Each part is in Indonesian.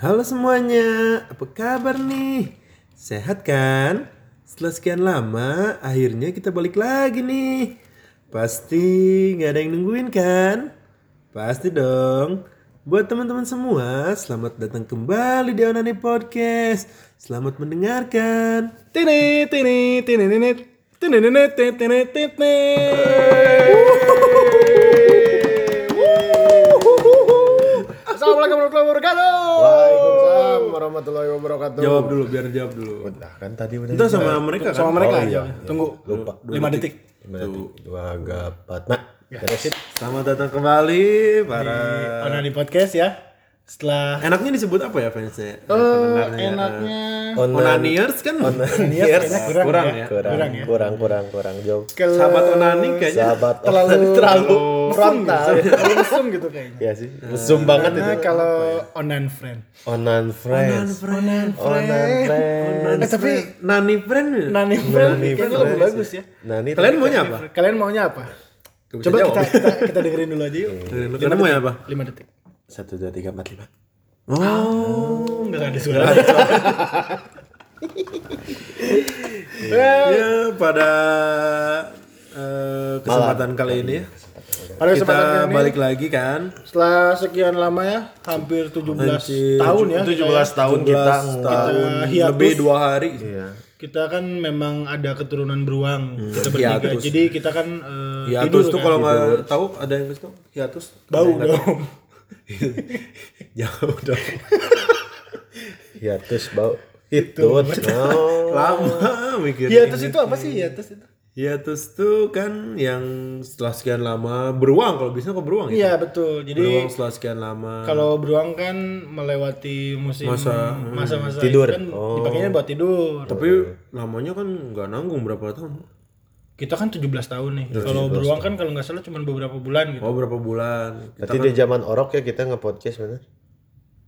Halo semuanya, apa kabar nih? Sehat kan? Setelah sekian lama, akhirnya kita balik lagi nih. Pasti nggak ada yang nungguin kan? Pasti dong. Buat teman-teman semua, selamat datang kembali di Onani Podcast. Selamat mendengarkan. Tini tini tini tini tini tini tini tini tini. Assalamualaikum warahmatullahi wabarakatuh. Warahmatullahi wabarakatuh. Jawab dulu, biar jawab dulu. Udah kan tadi udah. Itu sama mereka kan? Sama mereka Oh, aja. iya. Tunggu. Lupa. 5 detik. Lima detik. Dua gapat. Nah, beresin. Selamat datang kembali para Ona di podcast ya. Setelah Enaknya disebut apa ya fansnya? Oh, Pendengarnya. enaknya Onaniers kan? Iya, kayaknya kurang, Kurang ya. ya. kurang, Kurang ya. kurang, kurang, kurang jauh. Kalau Sahabat Onani kayaknya Sahabat terlalu terlalu frontal, terlalu mesum gitu kayaknya. ya sih. Zoom banget itu. Kalau onan friend. Onan friends. Onan Onan friends. Eh, tapi Nani friend. Nani friend Nani kayaknya friend. lebih bagus ya. Ini Kalian maunya apa? Kalian maunya apa? Coba kita, kita kita dengerin dulu aja yuk. Kalian maunya apa? 5 detik. Satu dua tiga empat lima. Oh. Enggak ada suara. Ya pada eh, kesempatan kali ini ya. Pada Kita ini, balik lagi kan. setelah sekian lama ya, hampir 17 tahun ya. 17 tahun kita 17 tahun hiatus. lebih dua hari. Iya. Kita kan memang ada keturunan beruang. Kita bertiga. Hmm. Hiatus. Jadi kita kan eh, Hiatus tidur tuh kan. kalau nggak tahu ada yang tahu hiatus bau nggak dong. Jauh dong. Hiatus bau. Itu. Oh. Lama mikir. Hiatus itu apa sih hiatus itu? Hiatus tuh kan yang setelah sekian lama beruang kalau bisa kok beruang ya. Iya betul. Jadi Beruang setelah sekian lama. kalau beruang kan melewati musim Masa, masa-masa Tidur. itu kan dipakainya buat tidur. Tapi lamanya kan nggak nanggung berapa tahun. Kita kan 17 tahun nih. Kalau beruang kan kalau nggak salah cuma beberapa bulan gitu. Oh berapa bulan? Kita Berarti di zaman orok ya kita nge-podcast bener.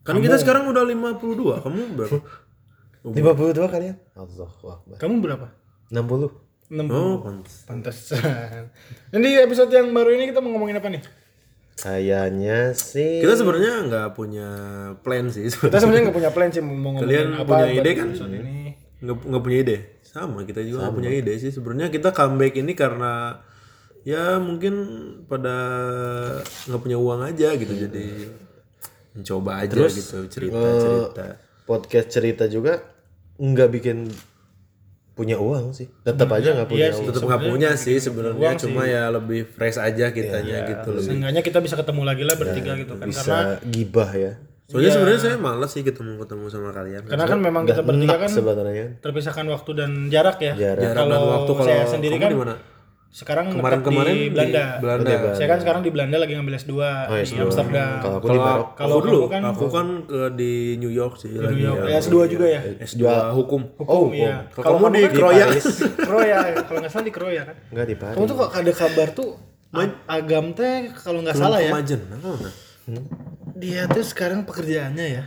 kan kita sekarang udah 52. Kamu berapa? 52 kalian? Allahu Akbar. Kamu berapa? 60. 60. Oh, pantes. Pantesan. Dan di episode yang baru ini kita mau ngomongin apa nih? Kayaknya sih Kita sebenarnya nggak punya plan sih. Kita sebenarnya nggak punya plan sih mau ngomongin Kalian apa punya buat ide kan? episode ini. Nggak nggak punya ide. Sama kita juga nggak punya ide sih. Sebenarnya kita comeback ini karena ya mungkin pada nggak punya uang aja gitu jadi mencoba aja gitu cerita cerita. podcast cerita juga nggak bikin punya uang sih. Tetap aja nggak punya uang. Tetap nggak punya sih sebenarnya cuma ya lebih fresh aja kitanya gitu lebih. Seenggaknya kita bisa ketemu lagi lah bertiga gitu kan. Karena Bisa gibah ya. Soalnya sebenarnya saya malas sih ketemu ketemu sama kalian. karena kan memang kita bertiga kan Sebenarnya terpisahkan waktu dan jarak ya. Jarak. Jarang dan Kalau waktu kalau saya sendiri kan di mana? sekarang Kemarin-kemarin di Belanda. Di Belanda. Saya kan sekarang di Belanda lagi ngambil S2 di Amsterdam. kalau aku di Marok. Kalau aku dulu, kan aku kan ke di New York sih lagi. New York. Ya, S2 juga ya. S2 hukum. Hukum ya. Kalau kamu di kan Kroya. Kroya, kalau nggak salah di Kroya kan. Nggak di Paris. Kamu tuh kok ada kabar tuh Agam teh kalau nggak salah ya. Kemajen. Nah, nah. Dia tuh sekarang pekerjaannya ya.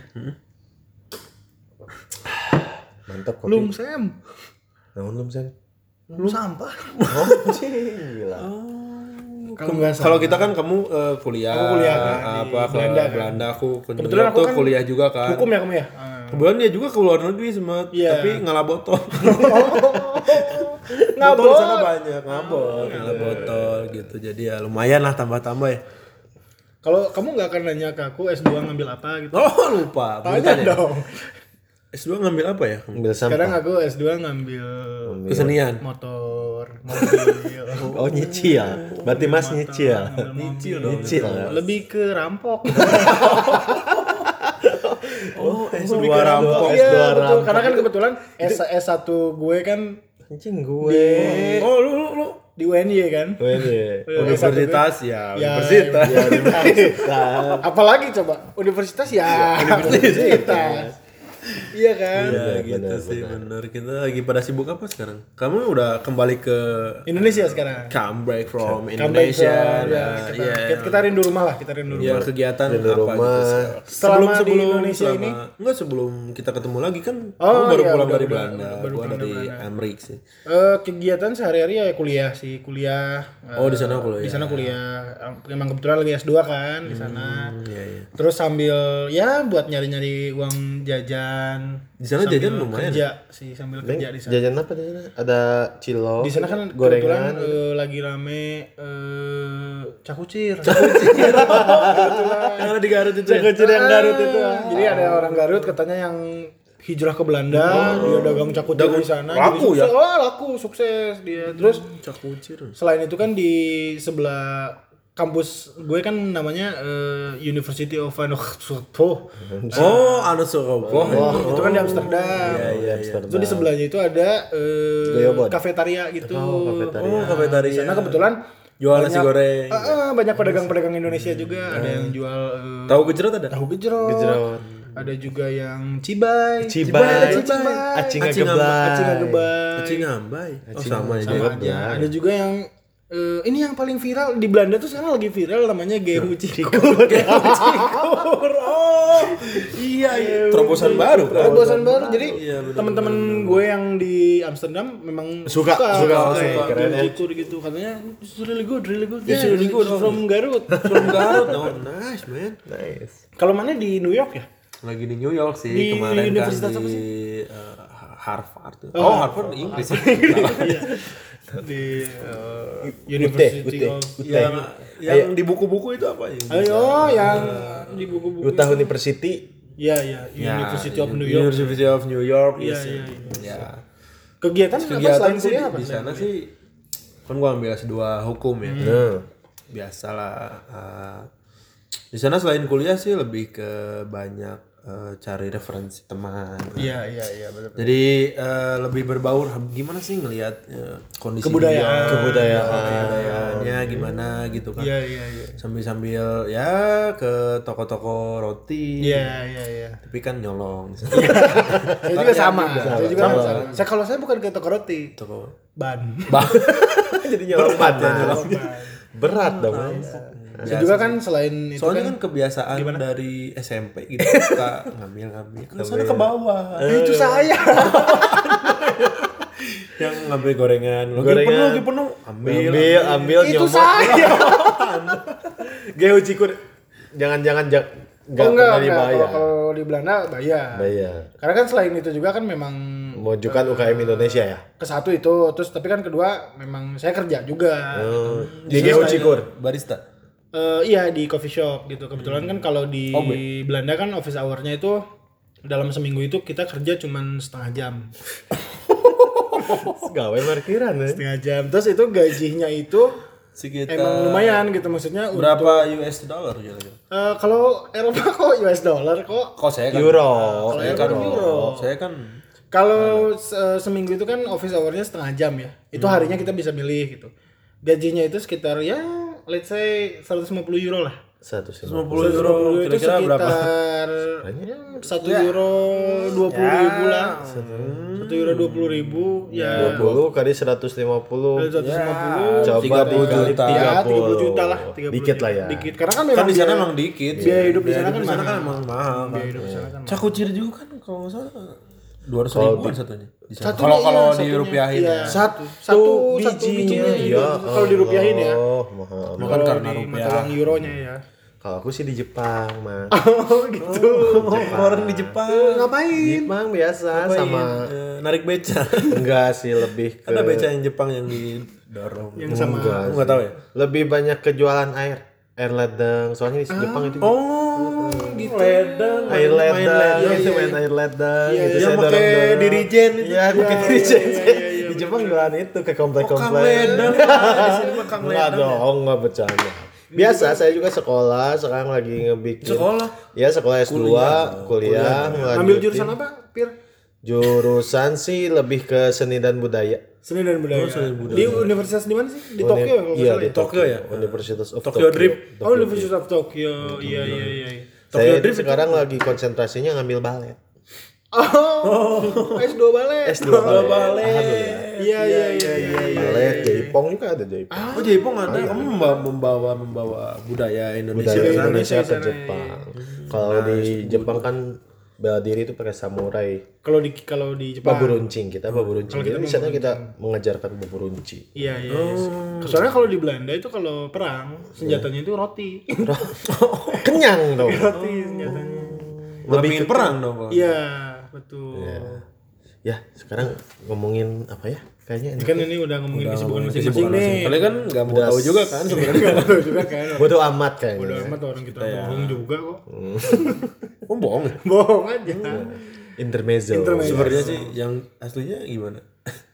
Mantap kok. Lum Sam. Naon lum sen? Lum sampah. Oh, gila. Salah. Kalau kita kan kamu eh, kuliah, Aku kuliah kan, eh, di apa ke Belanda Belanda, kan. aku ke New Kebetulan aku tuh kan kuliah juga kan. Hukum ya kamu ya? Ah. Kebetulan dia juga ke luar negeri sempat, Iya. tapi ngalah botol. Ngabot. Botol di sana banyak, ngabot, ngalah botol gitu. Jadi ya lumayan lah tambah-tambah ya. Kalau kamu nggak akan nanya ke aku S2 ngambil apa gitu. Oh lupa, Tanya dong. S2 ngambil apa ya? Ambil sampah. Sekarang aku S2 ngambil Kesenian. motor, mobil. Oh nyicil. Berarti Mas nyicil. Nyicil Nyicil. Lebih ke rampok. Oh, S2 rampok. Iya, S2 betul. rampok. Karena kan kebetulan S S1 gue kan Anjing gue. Oh, lu lu lu di UNY kan. Wede. Universitas ya, Ya, universitas. ya, Apalagi coba universitas ya universitas. Iya kan? Ya gitu sih bener. Kita lagi pada sibuk apa sekarang? Kamu udah kembali ke Indonesia sekarang. comeback from Comeback Indonesia. from- ya, Nah, kita, iya. kita, kita rindu rumah lah, kita rindu Ya rumah. kegiatan Rindu apa rumah. gitu sekarang. Selama di Indonesia ini? Enggak sebelum kita ketemu lagi kan Oh, kamu baru iya, pulang udah, dari udah, Belanda, baru gua pulang dari. Amerika sih. Eh, kegiatan sehari-hari ya kuliah sih, kuliah. eh, Oh, di sana kuliah. Di sana kuliah. Emang kebetulan lagi S2 kan di sana. Iya, iya. Terus sambil ya buat nyari-nyari uang jajan. Di sana jajan lumayan. Kerja sih sambil kerja di sana. Jajan apa di sana? Ada cilok. Di sana kan gorengan. eh, lagi rame eh cakucir. Yang ada di Garut itu ya? Cakucir yang Garut itu. Jadi ada orang Garut katanya yang hijrah ke Belanda, dia dagang cakucir di sana. jadi laku ya? Oh, laku, sukses dia. Terus Cakucir. selain itu kan di sebelah kampus gue kan namanya eh, University of Vanuatu. Oh, anu Sokobo. Itu kan di Amsterdam. Iya, iya, iya. Itu di sebelahnya itu ada eh, Goyobot. kafetaria gitu. Oh, kafetaria. Oh, kafetaria. Di sana kebetulan Jual nasi goreng. Ah, ah, banyak pedagang-pedagang Indonesia juga. Ada yang jual eh, Tahu gejrot ada? tahu gejrot. Gejrot. Ada juga yang cibai. Cibai. ada cibai. Acing Acing ngegeblay. Acing ngegebai. Acing ngambai. Oh, sama aja. Sama aja. Ada juga yang eh, ini yang paling viral di Belanda tuh sekarang lagi viral namanya Gehu Cikur. Oh, iya, iya. Terobosan baru kan? Terobosan baru. Jadi Iya, teman-teman gue yang di Amsterdam memang Suka, suka, suka, suka. Keren ya. Cikur gitu katanya it's really good, really good. Yeah, really good. from Garut. From Garut. Oh, nice, man. Nice. Kalau mana di New York ya? Lagi di New York sih Di kemarin universitas kan apa di eh, Harvard. Oh, Harvard Inggris. Iya. di uh, University Ute, of yang yang di buku-buku itu apa ya? Ayo yang di buku-buku. Utah University. Iya, iya, University of New York. University of New York. Iya, yes. iya, Ya. Kegiatan, apa Kegiatan selain sih kuliah di, apa? di sana sih kan gua ambil S2 hukum ya. Nah. Biasalah eh, di sana selain kuliah sih lebih ke banyak eh, cari referensi teman. Iya, iya, iya, betul. Jadi eh, lebih berbaur gimana sih ngelihat eh, kondisi Kebudayaan. dia, Kebudayaan. kebudayaannya gimana gitu kan. Iya, iya, iya. Sambil-sambil ya ke toko-toko roti. Iya, iya, iya. Tapi kan nyolong. Saya juga sama. Saya juga sama. Saya kalau saya bukan ke toko roti, Toko ban. Bah. Jadi nyolong Berat ya, nyolong. Berat dong. Saya juga kan selain itu Soalnya kan, kan kebiasaan dari SMP gitu suka ngambil-ngambil ke sana ke bawah. Eh, itu saya. Yang ngambil gorengan. Lagi Gorengan. penuh, lagi penuh. Ambil. Ambil, ambil, itu nyomot. saya. Geo Cikur. Jangan-jangan jak Oh nggak enggak, pernah enggak. Kalau, dibayar. kalau di Belanda bayar. Bayar. Karena kan selain itu juga kan memang Memajukan UKM Indonesia ya. ke satu itu, terus tapi kan kedua memang saya kerja juga. Oh, gitu. Di Geo Cikur. Barista. Eh, iya di coffee shop gitu. Kebetulan kan kalau di Oh, Belanda kan office hour-nya itu dalam seminggu itu kita kerja cuman setengah jam. Gawe parkiran ya. Setengah jam. Terus itu gajinya itu Sekitar emang lumayan gitu maksudnya untuk berapa US dollar kira-kira? Eh, kalau Eropa kok US dollar kok. Kok saya kan Euro. saya kan euro. Saya kan Kalau se- seminggu itu kan office hour-nya setengah jam ya. Itu harinya kita bisa milih gitu. Gajinya itu sekitar ya let's say 150 euro lah. Satu sih. 50 euro itu kira-kira berapa? sekitar ya, satu euro dua puluh ribu lah. Satu euro dua puluh ribu ya. 20 kali 150. Satu lima puluh. Coba 30 dikali juta. Ya, 30. 30 juta lah. 30 Dikit lah ya. Dikit. Karena kan Kan memang di sana biaya- emang dikit. biaya hidup di sana Biaya kan di sana kan mahal. emang mahal. kan. hidup di sana kan Cakucir juga kan kalau nggak salah dua ratus ribuan satunya. Di sana. Satunya Kalau iya, kalau satunya. dirupiahin Iya. ya. Satu satu satu bijinya Iya. Kalau dirupiahin ya. Oh, mahal. Bukan Kalau karena di rupiah. uang euronya ya. Kalau aku sih di Jepang, mah. Oh gitu. Orang di Jepang. Ngapain? Jepang biasa sama Eh, narik beca. enggak sih lebih ke Ada beca yang Jepang yang didorong. Yang sama Kamu nggak tahu ya? lebih banyak kejualan air. Air ledeng. Soalnya di Jepang itu Oh, gitu. Ledang. air main ledeng, ledang. itu main air ledeng Iya, gitu iya. saya dorong-dorong. dirijen itu. Iya, pakai dirijen. Di Jepang jualan itu ke. Di sini mah Kang Enggak ledang. dong, enggak bercanda. Biasa saya juga sekolah, sekarang lagi ngebikin Sekolah? Ya, sekolah S2, kuliah, Ngambil ngelanjutin. jurusan apa, Pir? Jurusan sih lebih ke seni dan budaya. Seni dan budaya. Di universitas di mana sih? Di Tokyo ya kalau Iya, di ya? Tokyo ya? Universitas of Tokyo Drip. Oh, University of Tokyo. Iya, iya, iya. iya. Saya sekarang lagi konsentrasinya ngambil balet. Oh, S2 balet. S2 balet. Iya iya iya iya. iya. Balet, Jaipong juga ada Jaipong. Oh Jaipong ada, kamu membawa, membawa membawa budaya Indonesia Budaya. Indonesia ke Jepang. Kalau di Jepang kan bela diri itu pakai samurai. Kalau di kalau di Jepang. Baburuncing kita baburuncing. Kita di sana kita mengajarkan baburunci. Iya iya. iya. Soalnya kalau di Belanda itu kalau perang senjatanya itu roti. Kenyang dong. roti senjatanya. Lebih ke perang dong. Bang. Iya betul. Ya, sekarang ngomongin apa ya? Kayaknya Ini kan ini udah ngomongin kesibukan masing-masing nih. Kalian kan nggak mau tahu juga kan sebenarnya. Nggak tahu juga kan. bodoh amat kayaknya. Bodoh amat orang kita bohong juga kok. Oh bohong. ya? Bohong aja. Intermezzo. Sebenarnya sih yang aslinya gimana?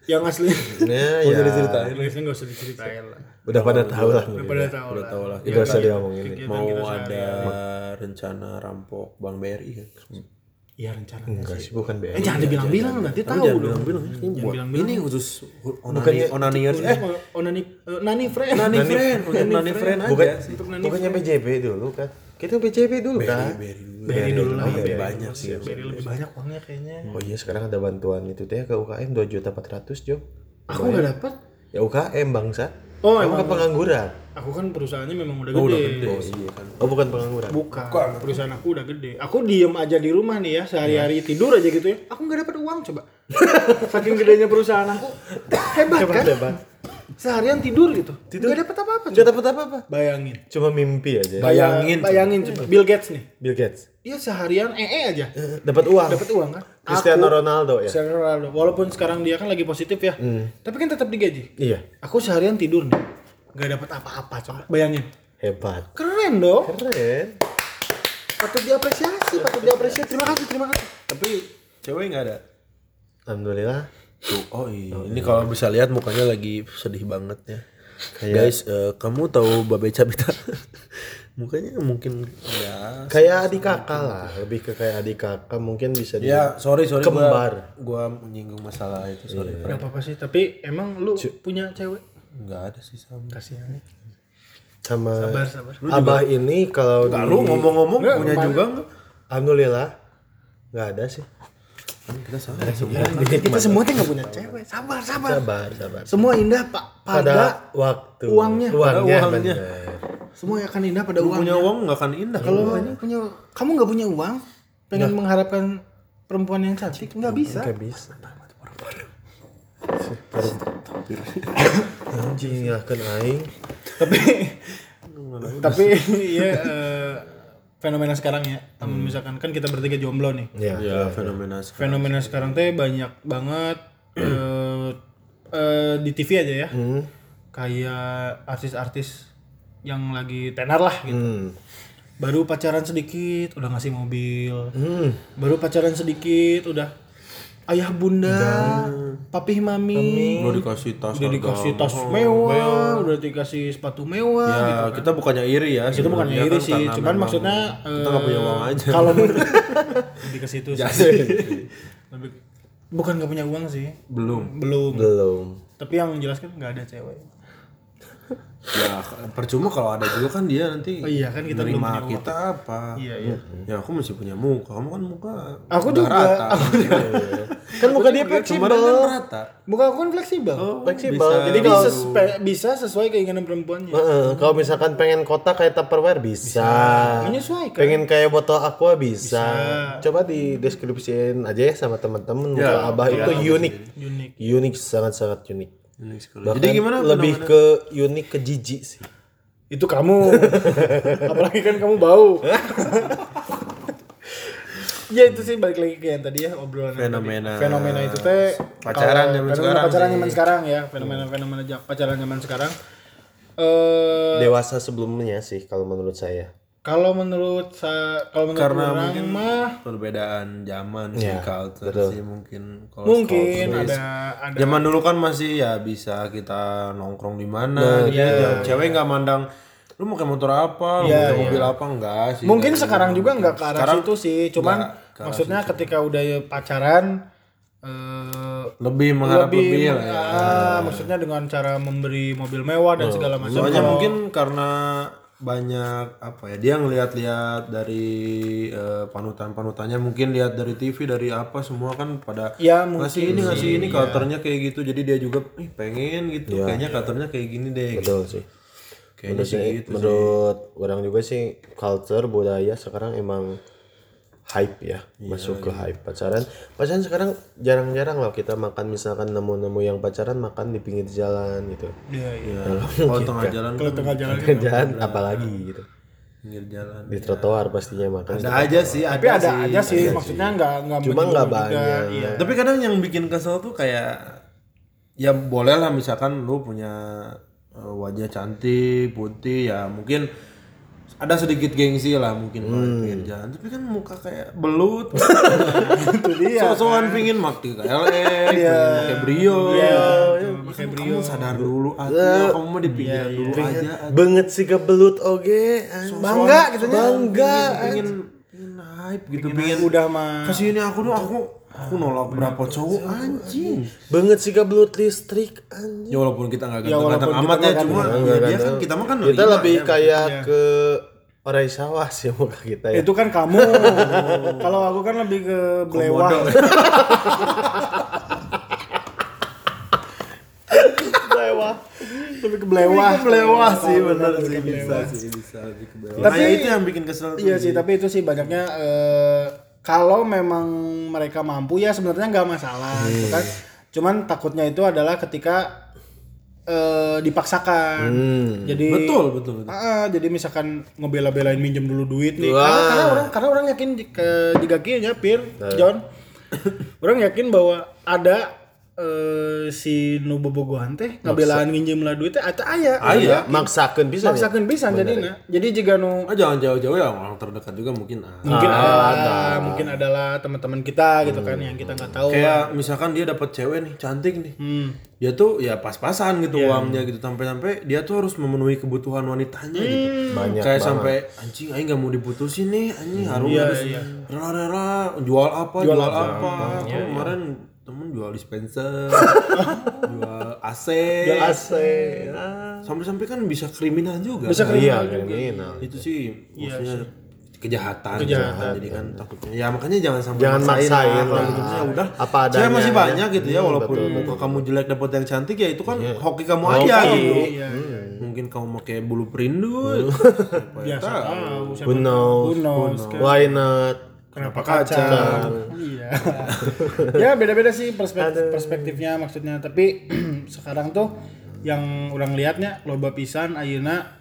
Yang asli. Ya, ya. Diceritain. Indonesia nggak usah diceritain lah. Udah pada tahu lah. Udah pada tahu lah. Tahu lah. Tidak usah diomongin. Mau ada rencana rampok Bank BRI kan? Iya rencana. Enggak sih, bukan BRI. Eh jangan dibilang-bilang nanti tahu Jangan dong. bilang-bilang. Jangan Buat- bilang-bilang. Ini khusus onani onaniers eh Onani eh, Nani friend. nani friend, nani friend Bukan, aja sih. Untuk Nani bukannya BJB dulu kan? Kita BJB dulu kan? Beri dulu lah. Lebih banyak sih. Beri lebih banyak uangnya kayaknya. Oh iya sekarang ada bantuan itu teh ke UKM 2 juta 400 Jo. Aku nggak dapat. Ya UKM bangsa. Oh, Kamu emang. kan pengangguran. Aku kan perusahaannya memang udah gede. Oh iya kan. Oh bukan pengangguran. Bukan. Perusahaan aku udah gede. Aku diem aja di rumah nih ya sehari-hari tidur aja gitu ya. Aku nggak dapat uang coba. Saking gedenya perusahaan aku. Hebat kan? Hebat. Seharian tidur gitu. Tidur. Gak dapat apa-apa. Gak dapat apa-apa. Bayangin. Cuma mimpi aja. Bayangin. Bayangin coba. Bill Gates nih. Bill Gates. Dia seharian ee aja. Eh, Dapat uang. Dapat uang kan? Cristiano Aku- Ronaldo ya. Cristiano Ronaldo. Walaupun sekarang dia kan lagi positif ya. Tapi kan tetap digaji. Iya. Aku seharian tidur nih. Gak dapat apa-apa coba. Bayangin. Hebat. Keren dong. Keren. Patut diapresiasi, patut diapresiasi. Terima kasih, terima kasih. Tapi cewek nggak ada. Alhamdulillah. Tuh, oh iya. Ini kalau bisa lihat mukanya lagi sedih banget ya. Guys, eh, kamu tahu Babe Cabita? mukanya mungkin ya. Kayak adik kakak lah. Lebih ke kayak adik kakak mungkin bisa di Ya, sorry sorry Kembar. Gua, gua menyinggung masalah itu, sorry. Gak apa-apa sih, tapi emang lu punya cewek? Enggak ada sih sama. Kasihan nih. sama Sabar, sabar. Abah ini kalau di Lu ngomong-ngomong punya juga enggak? Alhamdulillah nggak ada sih. Kan kita sama semua. Kita semua tuh gak punya cewek. Sabar, sabar. Sabar, sabar. Semua indah pak pada, Pada waktu uangnya. uangnya, Pada uangnya. bener. semua akan indah pada Lu uangnya. punya uang nggak akan indah Kalau punya kamu nggak punya uang, pengen mengharapkan perempuan yang cantik nggak bisa. Nggak bisa. Anjing ya kan aing. tapi tapi ya eh, fenomena sekarang ya. Misalkan kan kita bertiga jomblo nih. Ya. ya fenomena sekarang. fenomena sekarang teh banyak banget eh, eh, di TV aja ya Hmm. kayak artis-artis yang lagi tenar lah gitu Hmm. baru pacaran sedikit udah ngasih mobil Hmm. baru pacaran sedikit udah ayah bunda papih mami. Udah dikasih tas udah dikasih tas mewah. udah dikasih sepatu mewah Ya, gitu kita bukannya iri ya. itu bukan sebenarnya iri kan sih cuman memang maksudnya kita nggak punya uang aja. kalau lebih ke situ sih. lebih bukan nggak punya uang sih. Belum. belum. Belum. tapi yang jelas kan nggak ada cewek Ya, percuma kalau ada juga kan dia nanti Oh iya, kan kita belum nerima punya uang. kita apa? iya iya Ya aku masih punya muka, kamu kan muka Aku juga. rata. kan muka dia fleksibel kan rata. muka aku kan fleksibel Fleksibel. bisa. Jadi jadi kalau bisa bisa sesuai keinginan perempuannya Heeh, kalau misalkan pengen kotak kayak Tupperware bisa. menyesuaikan Pengen kayak botol aqua bisa. Coba di deskripsiin aja ya sama teman-teman muka Ya, Abah itu unik. unik Unik sangat-sangat unik. Unik sekali. Bahkan Jadi gimana? Lebih ke unik ke jijik sih. itu kamu apalagi kan kamu bau ya itu sih balik lagi ke yang tadi ya obrolan Fenomena. tadi. fenomena itu teh Pacaran kalau- zaman fenomena sekarang pacaran zaman sekarang ya fenomena fenomena ja- pacaran zaman sekarang eh Dewasa sebelumnya sih kalau menurut saya. Kalau menurut sa kalau menurut Karena orang mungkin mah perbedaan zaman Ya, sih culture betul. sih mungkin. Kalau mungkin ada ada Zaman dulu kan masih ya bisa kita nongkrong di mana gitu. iya. Cewek nggak mandang lu mau pakai motor apa, lu Iya, pakai mobil apa enggak sih. mungkin sekarang gitu. juga nggak ke arah Sekarang situ sih cuman ke maksudnya ketika udah pacaran eh lebih mengharap lebih, lah ya. ah, maksudnya dengan cara memberi mobil mewah dan segala macam Soalnya mungkin karena banyak apa ya dia ngeliat-liat dari eh, panutan-panutannya mungkin lihat dari TV dari apa semua kan pada Ya ngasih ini ngasih ini karakternya kayak gitu. Jadi dia juga ih pengen gitu kayaknya karakternya kayak gini deh. Gitu. betul sih. Kayaknya sih gitu menurut orang juga sih culture budaya sekarang emang hype ya masuk ke hype pacaran pacaran sekarang jarang-jarang loh kita makan misalkan nemu-nemu yang pacaran makan di pinggir jalan gitu Iya, iya. kalau tengah jalan Kalau tengah jalan Pinggir jalan apalagi gitu pinggir jalan di trotoar pastinya makan ada aja sih tapi ada aja sih maksudnya nggak nggak Cuma nggak juga. banyak. Iya. tapi kadang yang bikin kesel tuh kayak ya boleh lah misalkan lu punya eh, wajah cantik putih ya mungkin ada sedikit gengsi lah mungkin kalau di pinggir jalan tapi kan muka kayak belut. Itu dia sosokan pingin mati KLX pengen pakai brio. Pakai brio. sadar dulu aja kamu mah di dulu aja. banget sih kebelut oge bangga gitu ya. bangga pengen hype gitu pengen udah mah. Kasih ini aku dong aku aku nolak berapa cowok anjing. Banget sih kebelut listrik anjing. Ya walaupun kita nggak Ya, ganteng-ganteng amat ya cuma ya dia kan kita mah kan kita lebih ya. kayak ke orang sawah sih muka kita ya. Itu kan kamu. Kalau aku kan lebih ke belewah. belewah. Lebih ke belewah. Belewah sih benar sih bisa sih bisa lebih ke belewah. Tapi- itu yang bikin kesel iya sih tapi itu sih banyaknya eh, kalau memang mereka mampu ya sebenarnya nggak masalah gitu kan. cuman takutnya itu adalah ketika eh, dipaksakan jadi betul betul betul. Ah, jadi misalkan ngebela-belain minjem dulu duit nih. Wah. Karena, karena orang karena orang yakin di- ke jika kieunya Pir, John. orang yakin bahwa ada eh, si nu bobogohan teh ngabelaan nginjem lah duit teh eta aya. Aya. maksakan bisa ya? Maksakeun pisan jadinya. Jadi jika nu Ah, jangan jauh-jauh ya orang terdekat juga mungkin ah. mungkin adalah mungkin adalah teman-teman kita gitu kan yang kita nggak tahu. kayak misalkan dia dapat cewek nih cantik nih. Dia tuh ya pas-pasan gitu uangnya gitu sampai-sampai dia tuh harus memenuhi kebutuhan wanitanya gitu. Banyak kayak sampai anjing aing nggak mau diputusin nih anjing harus harus rela-rela jual apa jual, apa, Kok kemarin temen jual dispenser jual AC Jual AC sampai-sampai kan bisa kriminal juga. Bisa kan? iya kriminal. Itu sih maksudnya kejahatan, kejahatan. Jadi kan takutnya ya makanya jangan sampai Jangan maksain lah. lah. gitu ya udah Apa Cewek adanya masih banyak gitu ya walaupun muka kamu jelek dapat yang cantik ya itu kan hoki kamu aja gitu. Iya, mungkin kamu pakai bulu perindu biasa. tahu. Who knows? Who knows, kan. why not? Kenapa kacang? Iya. ya beda-beda sih perspektif perspektifnya maksudnya. Tapi sekarang tuh yang orang lihatnya loba pisan ayeuna.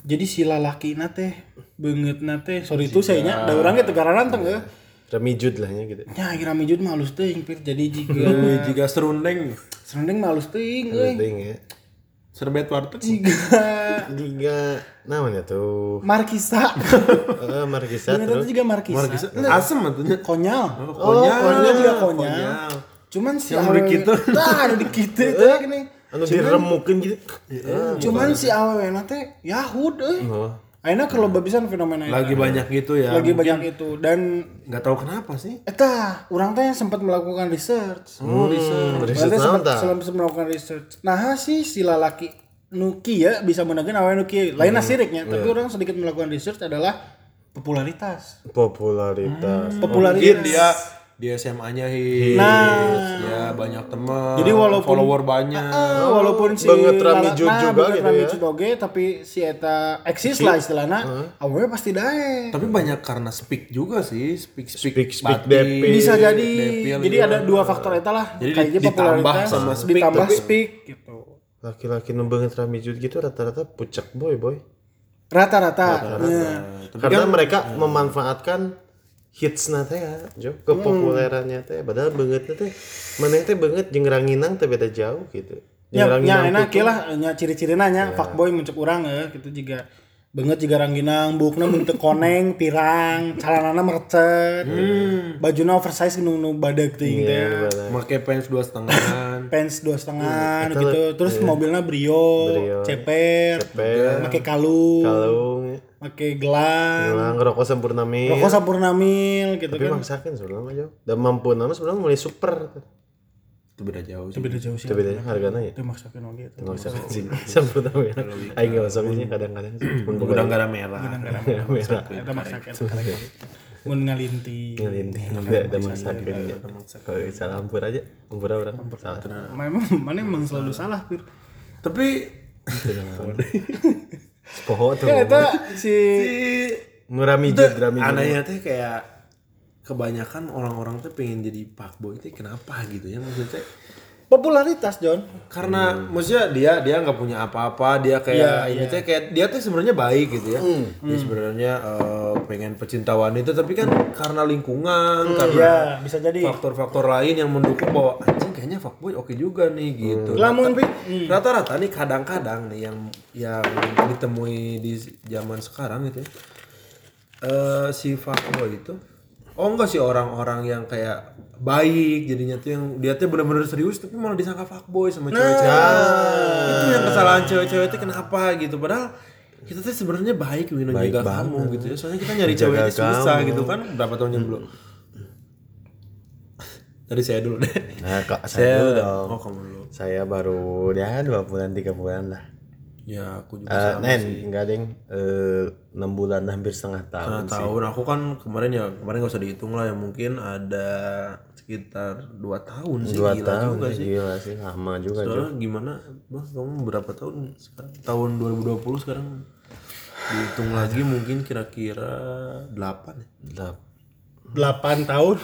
Jadi si lalaki teh banget teh sorry itu saya nya da urang ge teu garanan teh eh. remijud lah ya gitu. Nya kira mijut mah halus teuing jadi jika jika serundeng. Serendeng mah halus teuing euy penting ya serbet warteg jika Giga namanya tuh? Markisa. Eh Markisa ternyata terus? itu juga markisa. Asem atunya konyol. Konyol. Konyol juga konyol. Konyol. cuman si Yang awewe di kitu. tah anu di kitu teh gini anu diremukin gitu. Cuman si awewe teh yahud euy oh ayeuna kalau babisan fenomena lagi banyak gitu ya lagi banyak itu dan nggak tahu kenapa sih. Eta orang teh sempat melakukan research. Oh research. Orang teh naon sempat sempat melakukan research. Nah sih si lalaki nuki ya bisa menangkan awewe nuki. Lain siriknya tapi orang sedikit melakukan research adalah popularitas. Popularitas. Popularitas. Mungkin dia di SMA-nya hits Nah. ya banyak teman Jadi walaupun- follower banyak. Ah, walaupun si Banget Rami Jud nah, juga banget gitu Rami ya. Jud oge, tapi si eta eksis lah istilahnya. Awewe pasti dae. Tapi banyak karena speak juga sih speak speak, Speak- speak depil. bisa jadi. Depil jadi juga. ada dua faktor eta lah. Jadi kayaknya ditambah popularitas sama speak, ditambah tapi- speak gitu. Laki-laki nu banget ramijud gitu rata-rata pucak boy boy. Rata-rata. Ya. karena mereka memanfaatkan hits nate ya jo kepopulerannya teh padahal banget teh mana teh banget jeung ranginang teh beda jauh gitu. Ya, Jeung ya ranginang enak lah nya ciri-ciri nanya fuckboy muncul urang ya gitu juga. Banget juga rangginang bukna bentuk koneng pirang calanana merecet bajuna oversize nu nu badag ting teh. pakai pants dua setengahan. Pants dua setengah gitu. terus mobilnya brio, ceper, pakai kalung, kalung pakai gelang, gelang rokok sempurna mil rokok sampurna mil gitu tapi kan. maksakan sebenarnya mah jo dan mampu nama sebenarnya mulai super Itu beda jauh sih. Itu beda jauh sih. Itu bedanya harganya ya. Itu maksakan oge itu. Usah sih. Sampai tahu ya. Aing nggak usah ini kadang-kadang. Udah nggak ada merah. merah. Eta maksakan. Mun ngalinti. Ngelinting ada ada masakan ya. Kalau salah hampur aja, hampur orang salah. Memang mana emang selalu salah, Pir. Tapi Poho tuh. Ya eta si Nurami itu drami. anehnya teh kayak kebanyakan orang-orang tuh pengen jadi fuckboy itu kenapa gitu ya maksudnya popularitas, John. karena maksudnya dia dia nggak punya apa-apa dia kayak ini teh kayak dia tuh sebenarnya baik gitu ya dia sebenarnya eh, pengen pecinta wanita tapi kan karena lingkungan karena Ya, bisa jadi. faktor-faktor lain yang mendukung bahwa anjing kayaknya fuckboy oke juga nih gitu Lamun Pi. rata-rata nih kadang-kadang nih yang yang ditemui di zaman sekarang gitu ya eh si fuckboy itu oh enggak sih orang-orang yang kayak baik jadinya tuh yang dia tuh benar-benar serius tapi malah disangka fuckboy sama cewek-cewek. Itu yang kesalahan cewek-cewek itu kenapa gitu? Padahal kita tuh sebenarnya baik ingin menjaga kamu gitu ya. Soalnya kita nyari cewek itu susah gitu kan. Berapa tahun yang belum dari saya dulu deh. Nah, kok saya dulu dong. oh kamu dulu. Saya baru ya dua bulan tiga bulan lah. Ya aku juga Eh, Nen, enggak deng, eh, enam bulan hampir setengah tahun. Nah, tahun aku kan kemarin ya kemarin gak usah dihitung lah ya mungkin ada sekitar dua tahun sih Dua gila tahun juga sih. gila sih, lama juga. Soalnya gimana, bang kamu berapa tahun sekarang? Tahun 2020 sekarang dihitung lagi mungkin kira-kira 8 ya? Delap- 8 tahun.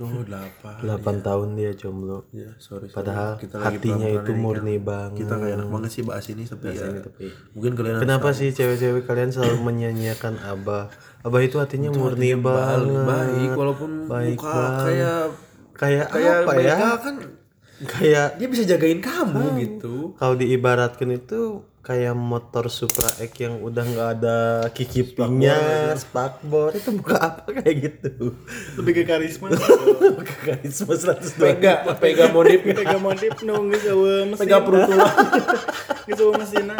Oh 8 Delapan tahun dia jomblo. Ya sorry, sorry. Padahal kita hatinya itu ini, murni kan. banget. Kita kayak enak banget sih bahas ini tapi ya tapi mungkin kalian Kenapa sih cewek-cewek kalian selalu menyanyiakan Abah? Abah itu hatinya murni tahu. banget. baik walaupun Baik muka banget. kayak Kayak kayak apa ya? kan Kayak dia bisa jagain kamu gitu. kalau diibaratkan itu kayak motor Supra X yang udah nggak ada kikipingnya, spakbor itu buka apa kayak gitu. Lebih ke karisma. Buka karisma 100 Pega, pega modif, Pega modif nunggu gawe mesin. pega perutula. Gitu mesinnya.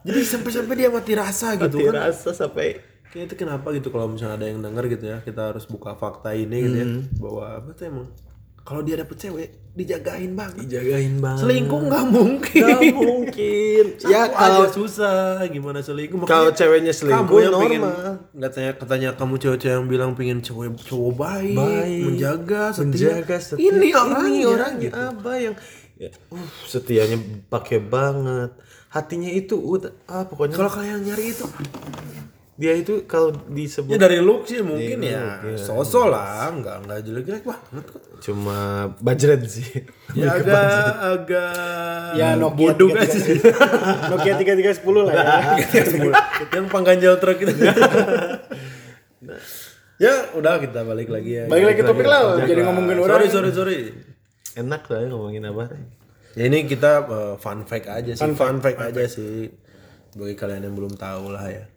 Jadi sampai-sampai dia mati rasa gitu Mati kan. rasa sampai Kayak itu kenapa gitu kalau misalnya ada yang denger gitu ya, kita harus buka fakta ini gitu ya bahwa apa tuh emang kalau dia dapet cewek dijagain banget. dijagain banget. Selingkuh nggak mungkin. Nggak mungkin. ya ya kalau susah gimana selingkuh Makanya kalau ceweknya selingkuh kamu yang pengen normal. katanya katanya kamu cewek-cewek yang bilang pengen cowok cowok baik, Baik. menjaga setia. menjaga setia. ini orangnya ini orangnya gitu. apa yang ya, uh, setianya pakai banget hatinya itu udah ah pokoknya kalau kalian nyari itu dia itu kalau ya disebut dari look sih mungkin ya. sosok lah nggak nggak jelek-jelek banget kok cuma bajret sih. Ya agak agak Ya Nokia bodong 3310. aja Nokia 3310 lah ya. yang pangganjal truk itu. Ya udah kita balik lagi ya. Balik lagi ke topik lah, jadi ngomongin orang. sorry sorry. Sorry enak lah ya ngomongin apa. Ya ini kita uh, fun fact aja sih. Fun, fact. Aja sih. Bagi kalian yang belum tahu lah ya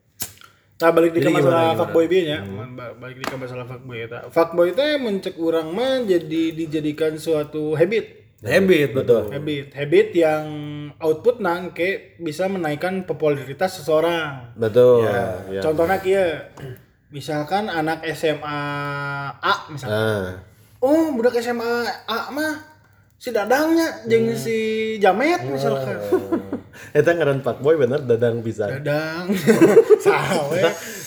Nah balik di ke Jadi masalah fuckboy B nya, Ba- balik di ke masalah fuckboy eta. Fuckboy teh mencek urang mah jadi dijadikan suatu habit. habit betul Habit, habit yang output nangke bisa menaikkan popularitas seseorang. betul ya. Contohnya kia, misalkan anak SMA A misalkan. ah Oh, budak SMA A mah si Dadangnya jeung si Jamet misalkan. Eta ngaran Boy bener dadang bisa. Dadang. Sawe.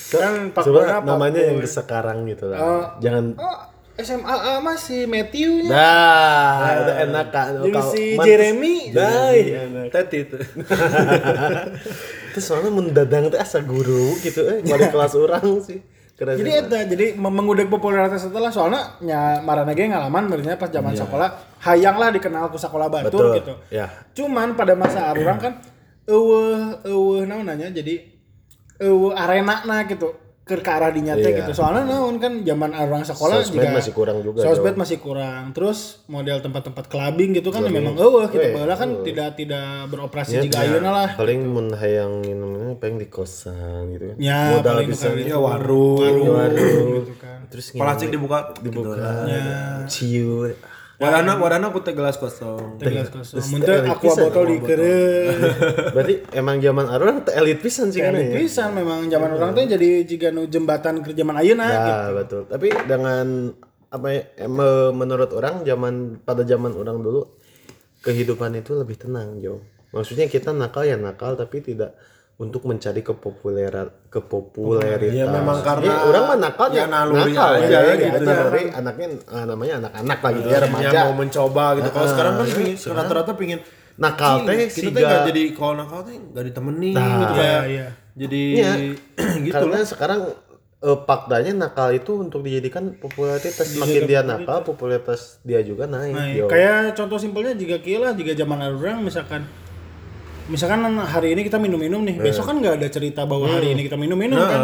kan Pak Boy namanya yang sekarang gitu lah. Oh. Jangan Oh, SMA A mah si Matthew nya. Nah, itu enak kan. Kalau- si Jeremy. Nah, iya, enak. teti itu Itu soalnya mendadang teh asa guru gitu eh balik kelas orang sih. Keren Jadi eta jadi mengudek popularitas setelah soalnya nya marana ge ngalaman benernya pas zaman sekolah hayang lah dikenal ku sekolah batur Betul. gitu. Ya. Cuman pada masa arurang kan eueuh eueuh nanya jadi eueuh arena na gitu ke ke arah dinya teh Iya. gitu. Soalnya naon kan zaman arurang sekolah Sosmed masih kurang juga, Sosmed masih kurang. Terus model tempat-tempat clubbing gitu kan memang eueuh gitu. Weh, Baheula kan tidak tidak beroperasi Ya, jika ayeuna lah. Paling mun hayang paling di kosan gitu kan. Ya, Modal bisa ya warung warung. gitu kan. Terus plastik dibuka dibuka. Ya. Ciu. Warna warna aku teh gelas kosong Teh gelas kosong. Terus Mun teh teh elit aqua pisan, botol aqua dikeureuh. Berarti emang zaman arurang teh elit pisan sih kan Elit ya. pisan memang zaman orang teh jadi jika nu jembatan ke zaman ayeuna gitu. Ya betul. Tapi dengan apa ya, me- menurut orang zaman pada zaman orang dulu kehidupan itu lebih tenang jauh maksudnya kita nakal ya nakal tapi tidak untuk mencari kepopuleran kepopularitas Ya, memang karena Ya, orang mah nakal ya ya naluri nakal aja aja gitu. naluri anaknya ah, namanya anak-anak lah gitu ya remaja yang mau mencoba gitu. Kalau sekarang kan pingin, rata-rata pingin nakal teh kita teh jadi kalau nakal teh nggak ditemenin Nah. gitu kayak iya. jadi Iya. gitu karena lah. sekarang eh, faktanya nakal itu untuk dijadikan popularitas semakin dia nakal popularitas dia juga naik Nah, yo. kayak contoh simpelnya jika kira jika zaman orang misalkan misalkan hari ini kita minum-minum nih, besok kan nggak ada cerita bahwa hari ini kita minum-minum kan.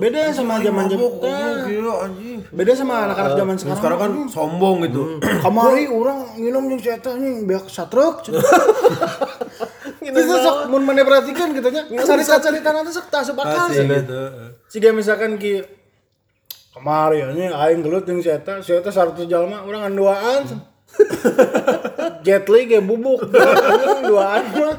Beda sama zaman anjing. beda sama anak-anak zaman sekarang. sekarang kan sombong gitu. Kamari orang minum yang cerita nih biar satruk. Itu sok mun mana perhatikan gitu nya. Cerita-cerita nanti sok tak Pasti sih. gitu. Jika misalkan ki kemari ini aing gelut yang cerita, cerita satu jalma orang duaan. Jet Li kayak bubuk, Anjing, duaan mah.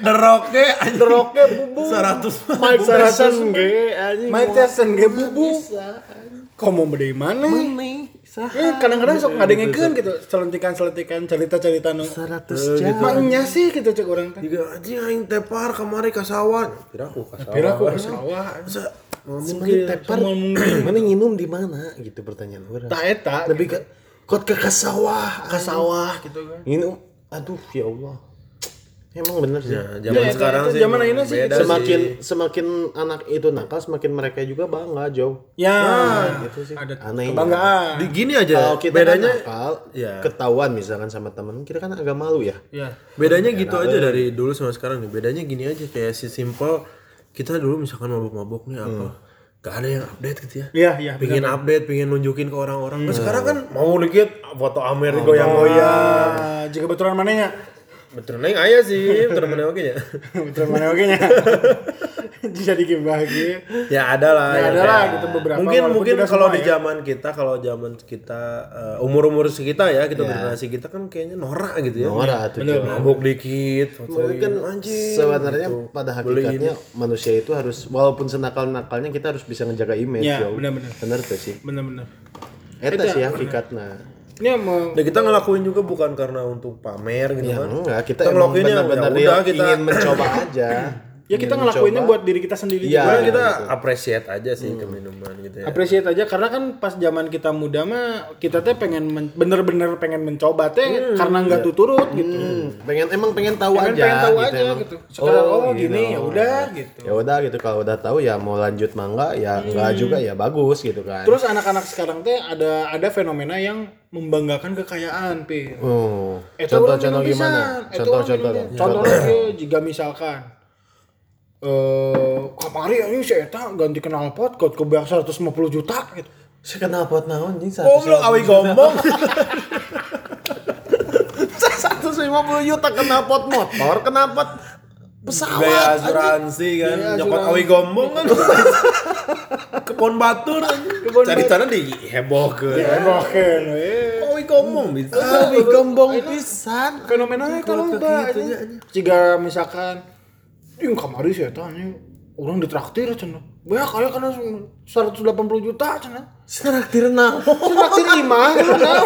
Deroknya anjing. Deroknya bubuk. 100 Mike Tyson ge, anjing Mike Tyson ge bubuk. Kau mau beda mana? Eh, kadang-kadang sok ngadengekeun gitu, celentikan-celentikan cerita-cerita nu. 100 jam Maknya sih gitu cek orang teh. Juga anjing aing tepar kemari ka sawah. Kira aku ka sawah. Kira aku ke sawah. Mungkin tepar mana nginum di mana gitu pertanyaan orang Tak eta lebih ke kot ke kasawah ke sawah. gitu kan. nginum aduh ya Allah. Emang bener sih. Ya, zaman Ya, sekarang itu sih zaman ini sih. beda semakin sih. semakin anak itu nakal semakin mereka juga bangga jauh Ya, gitu sih. ada aneh. kebanggaan. Di gini aja kalau kita bedanya kan nakal ya. ketahuan misalkan sama temen kita kan agak malu ya. Ya. bedanya gitu aja dari dulu sama sekarang nih. Bedanya gini aja kayak si simple kita dulu misalkan mabuk-mabuk nih apa gak ada yang update gitu ya Iya, iya. pingin update pingin nunjukin ke orang-orang nah, sekarang kan mau dikit foto Amer goyang-goyang Ah, jika betulan mananya? betul neng ayah sih betul mana oke ya betulan mana oke nya? Jadi bahagia. ya ada lah Ya, ya, ada lah gitu beberapa, mungkin mungkin kalau di ya. zaman kita kalau zaman kita umur umur sekitar ya kita generasi kita kan kayaknya norak gitu ya Norak tuh Bener. mabuk dikit kan anjing sebenarnya gitu. pada hakikatnya manusia itu harus walaupun senakal nakalnya kita harus bisa ngejaga image Ya, benar-benar. bener tuh sih Bener-bener. eta sih hakikatnya Ini mau Dan kita ngelakuin juga bukan karena untuk pamer gitu ya kan. enggak kita Kita ngelakuinnya, benar-benar ya kita- ingin mencoba aja ya kita Ingin ngelakuinnya buat diri kita sendiri Iya. juga. Kita appreciate aja sih ke minuman gitu ya. Appreciate aja karena kan pas zaman kita muda mah kita teh pengen men- bener-bener pengen mencoba teh karena nggak tuturut gitu. Hmm, pengen emang pengen tahu Pengen, aja pengen tahu gitu aja emang. gitu. Sekarang oh, Oh, gini gitu. ya udah gitu. ya udah gitu kalau udah tahu ya mau lanjut mangga ya enggak juga ya bagus gitu kan Terus anak-anak sekarang teh ada ada fenomena yang membanggakan kekayaan, Pi. oh contoh contoh minum gimana pisan. Itu contoh orang contoh minum dong pisan. Eh kamari ini si Eta ganti knalpot kok ke bayar 150 juta gitu. saya kenal pot naon anjing Goblok awi gombong. 150 juta kena pot motor kena pot pesawat Gaya asuransi kan. Gaya Nyokot awi gombong kan. Kebon batur Kebon Cari tanah di heboh ke. Hebohkeun we. Awi gombong bisa. Awi gombong pisan Fenomena itu loba Jika misalkan Ing kamari si Eta ini orang ditraktir cenah. Banyak kaya karena 180 juta cenah. Traktir naon? Traktir imah cenah.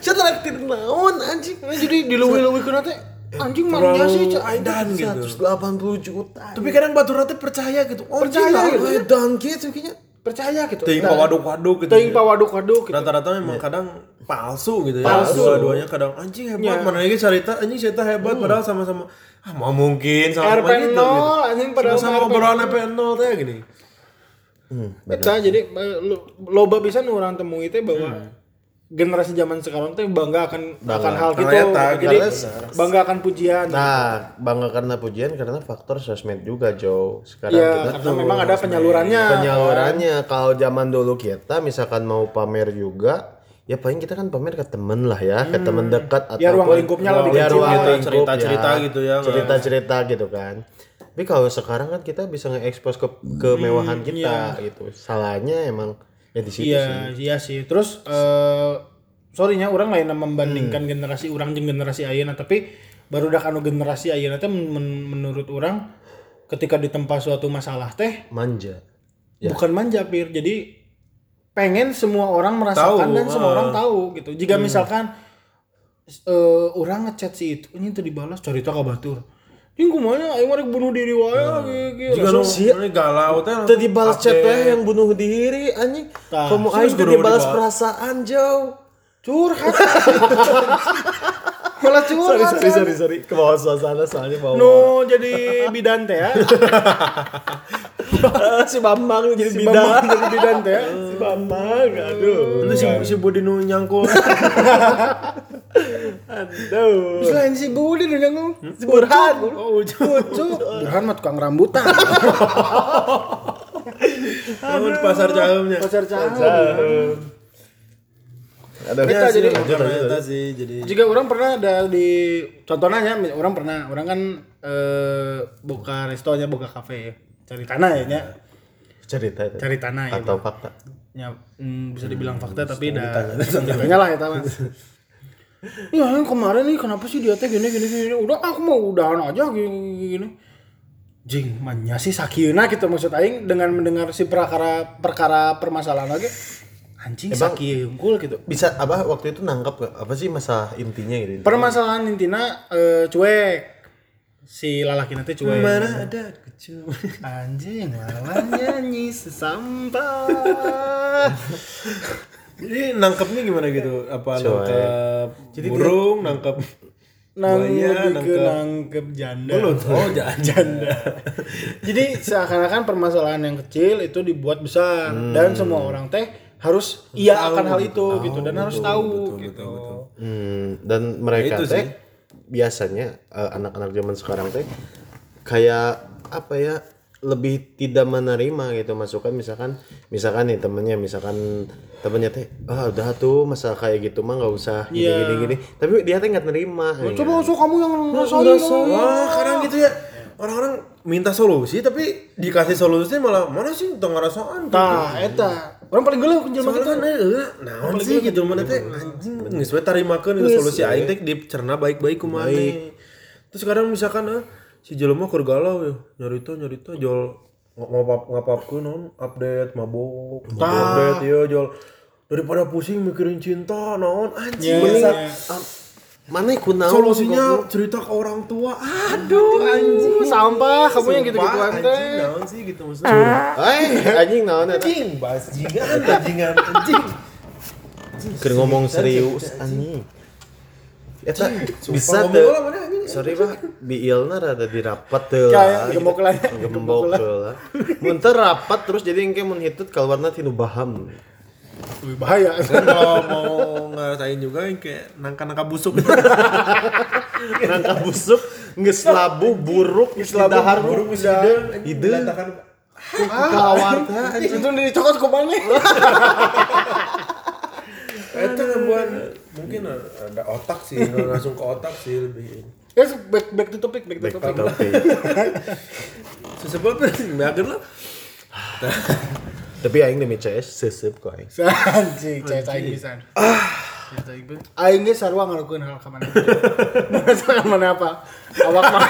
Saya traktir naon anjing? Nah, jadi diluwi-luwikeun teh anjing mania sih cek aing Dan gitu. 180 juta. Tapi kadang batu rata percaya gitu. Oh, Percaya gila, gitu. dan gitu kayaknya. Percaya gitu. Ting Nah, pawaduk-waduk gitu. Teuing pawaduk-waduk gitu. Rata-rata memang kadang palsu gitu ya. Palsu. Dua-duanya kadang anjing hebat, mana lagi cerita anjing cerita hebat padahal sama-sama ah mau mungkin sama-sama RP0 gitu. anjing padahal Sama-sama RP0. obrolan RP0 teh gini. Eta jadi eh, lo- loba pisan orang temui teh bahwa generasi zaman sekarang teh bangga akan akan hal gitu. Eta, Jadi karena- bangga akan pujian. Nah, bangga karena pujian karena faktor sosmed juga, Joe. Sekarang Iya, kita karena memang ada penyalurannya. penyalurannya kalau zaman dulu kita misalkan mau pamer juga ya paling kita kan pamer ke temen lah ya ke temen dekat atau Ya, ruang lingkupnya lebih ya, kecil ruang lah. lingkup Cerita-cerita ya. gitu ya, cerita-cerita gitu kan tapi kalau sekarang kan kita bisa nge-expose ke kemewahan kita gitu salahnya emang ya di situ sih Iya, iya sih. Terus eh sorrynya orang lain membandingkan generasi orang jeung generasi ayeuna tapi baru dak anu generasi ayeuna teh men- men- menurut orang ketika ditempa suatu masalah teh manja bukan manja pir. Jadi pengen semua orang merasakan Tahu, dan semua ah. orang tahu gitu. Jika misalkan eh, orang ngechat si itu ini tuh dibalas cerita ka batur. Ini kumanya mah rek bunuh diri wae ge Jika nu ini galau teh Tadi balas chat teh yang bunuh diri anjing. Tah, Kamu aing balas dibalas. perasaan jauh. curhat. Malah Sorry curhat. sorry sorry sorry ke bawah suasana soalnya bawa. Nu jadi bidan teh ya. si Bambang jadi Si bidan. Bambang jadi bidan teh ya. Si Bambang, aduh. Itu si si Budi nu nyangkul. Aduh. Selain si Budi dan yang Si Burhan. Oh. Lucu. Burhan mah tukang rambutan. Kamu di pasar cahumnya. Pacar cahaya. Aduh. Kita jadi- lanjut, lanjut, sih jadi Jika orang pernah ada di contohnya ya, orang pernah, orang kan eh, buka restonya, buka kafe ya. Cari tanah ya, nya. cerita itu. Cari tanah ya. atau fakta. Ya, mm, bisa dibilang fakta tapi dah ceritanya lah ya mas. Ya yang kemarin nih kenapa sih dia teh gini gini gini udah aku mau udahan aja gini gini. Jing, manya sih sakieuna gitu maksud aing dengan mendengar si perkara perkara permasalahan lagi anjing Emang- sakit unggul gitu. Bisa apa waktu itu nangkap gak? Apa sih masalah intinya gitu? Permasalahan intina eh, cuek. Si lalaki nanti cuek. mana ada kecil. Anjing, malah nyanyi sesampah. Jadi nangkepnya gimana gitu? Apa Coy. nangkep burung, nangkep Nang buaya, nangkep nangkep janda. belut. Oh, jangan janda. Jadi seakan-akan permasalahan yang kecil itu dibuat besar dan semua orang teh harus iya akan hal itu gitu dan harus tahu gitu. Hmm, dan mereka itu teh sih. biasanya eh, anak-anak zaman sekarang teh kayak apa ya lebih tidak menerima gitu masukan misalkan misalkan nih temennya misalkan temennya teh ah udah tuh masalah kayak gitu mah nggak usah gini, Iya. gini gini tapi dia teh nggak nerima ya. Coba so kamu yang ngerasain. ngerasain. Wah, kadang gitu ya. Orang-orang minta solusi tapi dikasih solusi malah mana sih tong ngarasaan. Tah, eta. Orang paling geuleuh jelema Soalnya kita. kan eh, naon sih gitu mana teh anjing geus we tarimakeun itu solusi aing teh dicerna baik-baik kumaha. Terus kadang misalkan eh, si jelema keur galau ya, nyarita nyarita jual ngapap ngapapkeun naon update mabok, update ya jual daripada pusing mikirin cinta naon anjing Iya, mending iya. Ah, mana kunaon solusinya cerita ke orang tua. Aduh anjing. Sampah kamu yang Sumpah, teh. anjing naon sih gitu maksudnya. eh anjing naon eta Anjing, bajingan, bajingan, anjing. keur ngomong serius anjing eta bisa anjing. sorry pak biilna rada dirapat Kayak lah gembok lah. gembok teu lah mun teu rapat terus jadi engke mun hitut keluarna tinu baham Wih, bahaya. kan kalau mau ngerasain juga yang kayak nangka-nangka busuk nangka busuk geus labu buruk geus labu, dahar buruk, geus hideung. hideung Berantakan. kelawar teh. Itu dicokot ku mana? itu ngebuat mungkin ada otak sih langsung ke otak sih lebih Yes, back back to topic, back to Back to topic. topic. sesebab bagus lah tapi aing demi CS sesep kok aing Anjing, cek aing pisan. Cek aing pisan. Aing ge sarua ngalukeun hal ka mana. Mana mana apa? Awak mah.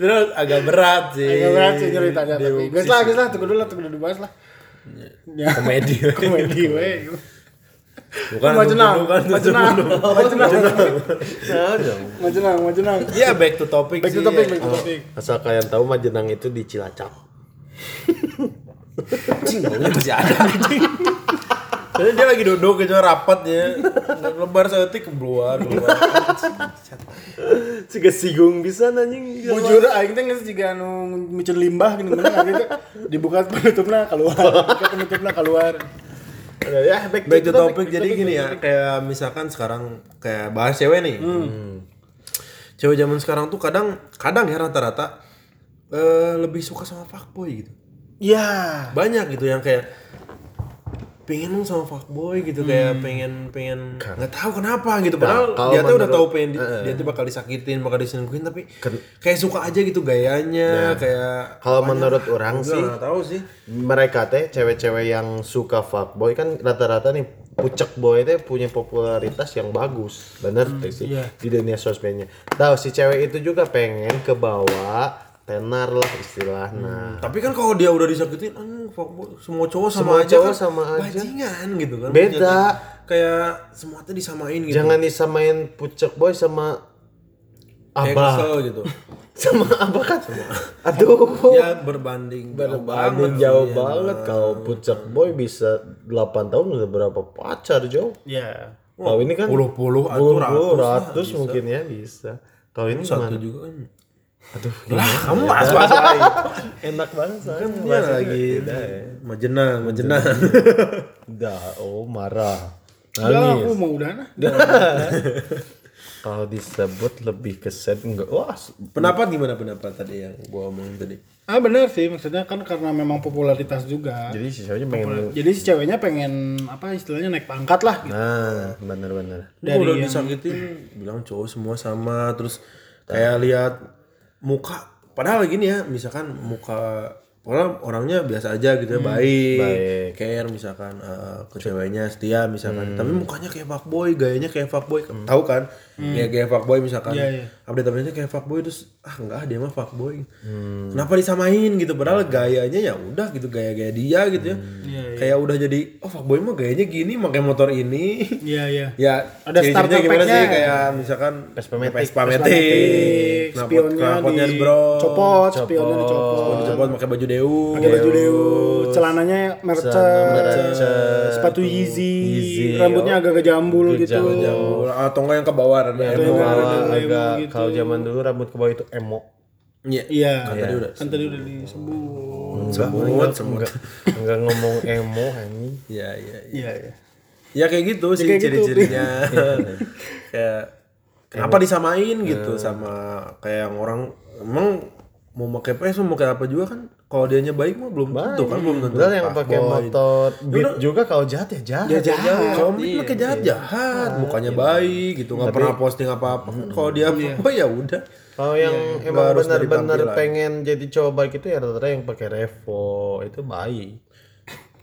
Terus agak berat sih Agak berat sih ceritanya Di- tapi. Geus lah, geus lah, tunggu dulu lah, tunggu dulu dibahas lah. Ya, komedi komedi we. bukan Mau jenang, bukan mau jenang, mau jenang, nah dong mau jenang, mau jenang. ya back to topic Back to topic, back to topic. asal kalian tahu Majenang itu di Cilacap baunya masih ada Jadi dia lagi duduk gitu rapat ya. Lebar seetik keluar keluar. Siga sigung bisa anjing. Bujur aing teh geus jiga anu micin limbah gini gini gitu. Dibuka penutupna keluar, dibuka penutupna keluar. ya back, back to topic jadi gini ya kayak misalkan sekarang kayak bahas cewek nih. Cewek zaman sekarang tuh kadang kadang ya rata-rata eh, lebih suka sama fuckboy gitu. Ya. banyak gitu yang kayak pengen dong sama fuckboy gitu kayak pengen pengen nggak tahu kenapa gitu padahal kalau dia tuh udah tahu pengen di- dia tuh bakal disakitin bakal diselingkuhin tapi kayak suka aja gitu gayanya kayak kalau menurut orang sih tahu sih. mereka teh cewek-cewek yang suka fuckboy kan rata-rata nih pucek boy teh punya popularitas yang bagus. Bener teh sih di dunia sosmednya. Tahu si cewek itu juga pengen ke bawah tenar lah istilahnya. Tapi kan kalau dia udah disakitin, fuckboy, semua cowok sama Semua aja cowok kan. sama aja. Bajingan gitu kan. Beda. Jadi Kayak semuanya disamain gitu. Jangan disamain pucek boy sama abah. gitu. Sama abah kan. Aduh. ya berbanding jauh Berbanding banget jauh sih, banget kalau pucek boy bisa 8 tahun udah berapa pacar jauh. Ya. Kalau ini kan puluh-puluh atau puluh ratus lah ratus mungkin ya bisa. Kalau ini Satu gimana? juga kan. Aduh, Lah, kamu bahas-bahas lagi. enak banget saya. Kan dia lagi majenang, majenang. Udah, oh marah. Udah, Nangis. aku mau udah nah. Kalau disebut lebih ke sad enggak? Wah, Pendapat gimana pendapat tadi yang gua omongin tadi? Ah bener sih, maksudnya kan karena memang popularitas juga. jadi si ceweknya pengen Jadi si ceweknya pengen apa istilahnya naik pangkat lah gitu. Nah, benar-benar. Dari udah disakitin bilang cowok semua sama terus kayak lihat muka. Padahal gini ya misalkan muka Orang orangnya biasa aja gitu ya, baik, baik. care misalkan eh, ke ceweknya setia misalkan, tapi mukanya kayak fuckboy, gayanya kayak fuckboy, tahu kan? Kayak kayak fuckboy misalkan, Iya, iya. update update kayak fuckboy terus ah enggak dia mah fuckboy, kenapa disamain? Gitu? Padahal gayanya ya udah gitu gaya-gaya dia gitu ya, Iya, kayak udah jadi oh fuckboy mah gayanya gini, pakai motor ini, Iya iya. ya Ada starter gimana sih? kayak misalkan Vespa Matic. Vespa Matic, Matic, spionnya di bro, copot, spionnya dicopot. Dicopot pakai baju Deus. Pakai baju Deus, celananya Mercedes, sepatu Yeezy, Yeezy, rambutnya agak jambul gitu. Atau enggak yang ke bawah ada emo. emo agak gitu. kalau zaman dulu rambut ke bawah itu emo. Iya. Iya. Kan tadi udah. Kan tadi udah disebut. Semut, semut. Enggak, enggak ngomong emo anjing. Iya, iya, iya. Iya iya. Ya kayak gitu sih kayak gitu, ciri-cirinya. kayak kenapa disamain gitu sama kayak orang emang mau pakai PS mau pakai apa juga kan kalau dianya baik mah belum tentu kan belum tentu. Padahal yang pakai motor beat juga kalau jahat ya jahat. Ya jahat. Kalau mungkin pakai jahat jahat, mukanya baik gitu, nggak pernah posting apa-apa. Kan kalau dia apa ya udah. Kalau yang Nggak emang benar-benar pengen jadi cowok baik itu ya rata-rata yang pakai Revo itu baik.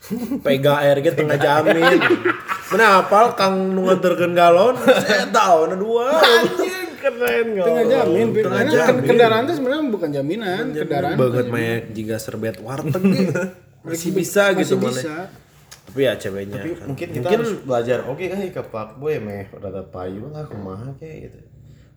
Pega air gitu tengah jamin. Mana apal Kang nganterkeun galon, saya tahu na dua. Anjing keren Tengah jamin, tengah karena jamin. ken- kendaraan itu sebenarnya bukan jaminan, kendaraan banget mek jika serbet warteg. Masih bisa masih gitu mana. bisa. Tapi ya ceweknya kan. mungkin kita harus belajar oke kan ke Pak Boy meh rada payu lah kumaha kayak gitu.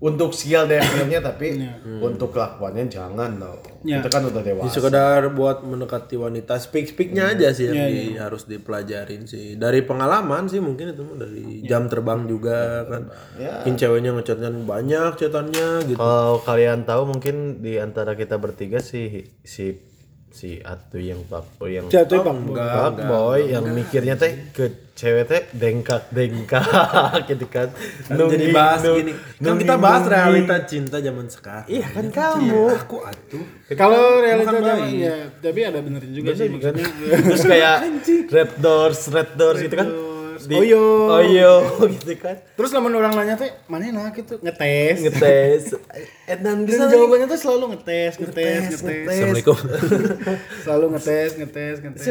Untuk skill dasarnya tapi untuk kelakuannya jangan dong. Ya. Kita kan udah dewasa. sekedar buat mendekati wanita speak speaknya aja sih yang di- harus dipelajarin sih. Dari pengalaman sih mungkin itu dari jam terbang juga kan. mungkin ceweknya ngechatnya banyak chatannya gitu. Kalau kalian tahu mungkin di antara kita bertiga sih si si Atu yang Pak Boy yang Jatuh Pak Boy. Pak Boy yang mikirnya teh ke cewek teh dengkak dengkak gitu kan. Kan jadi bahas gini kan kita bahas realita cinta zaman sekarang Iya kan kamu. aku atuh Kalau realita zaman ya, tapi ada benernya juga sih maksudnya. Terus kayak red doors, red doors gitu kan. Di- Oyo. Oyo gitu kan. Terterus lamun orang nanya teh, mana enak gitu? Ngetes. Ngetes. Dan bisa jawabannya tuh selalu ngetes, ngetes, ngetes. assalamualaikum Selalu ngetes, ngetes, ngetes.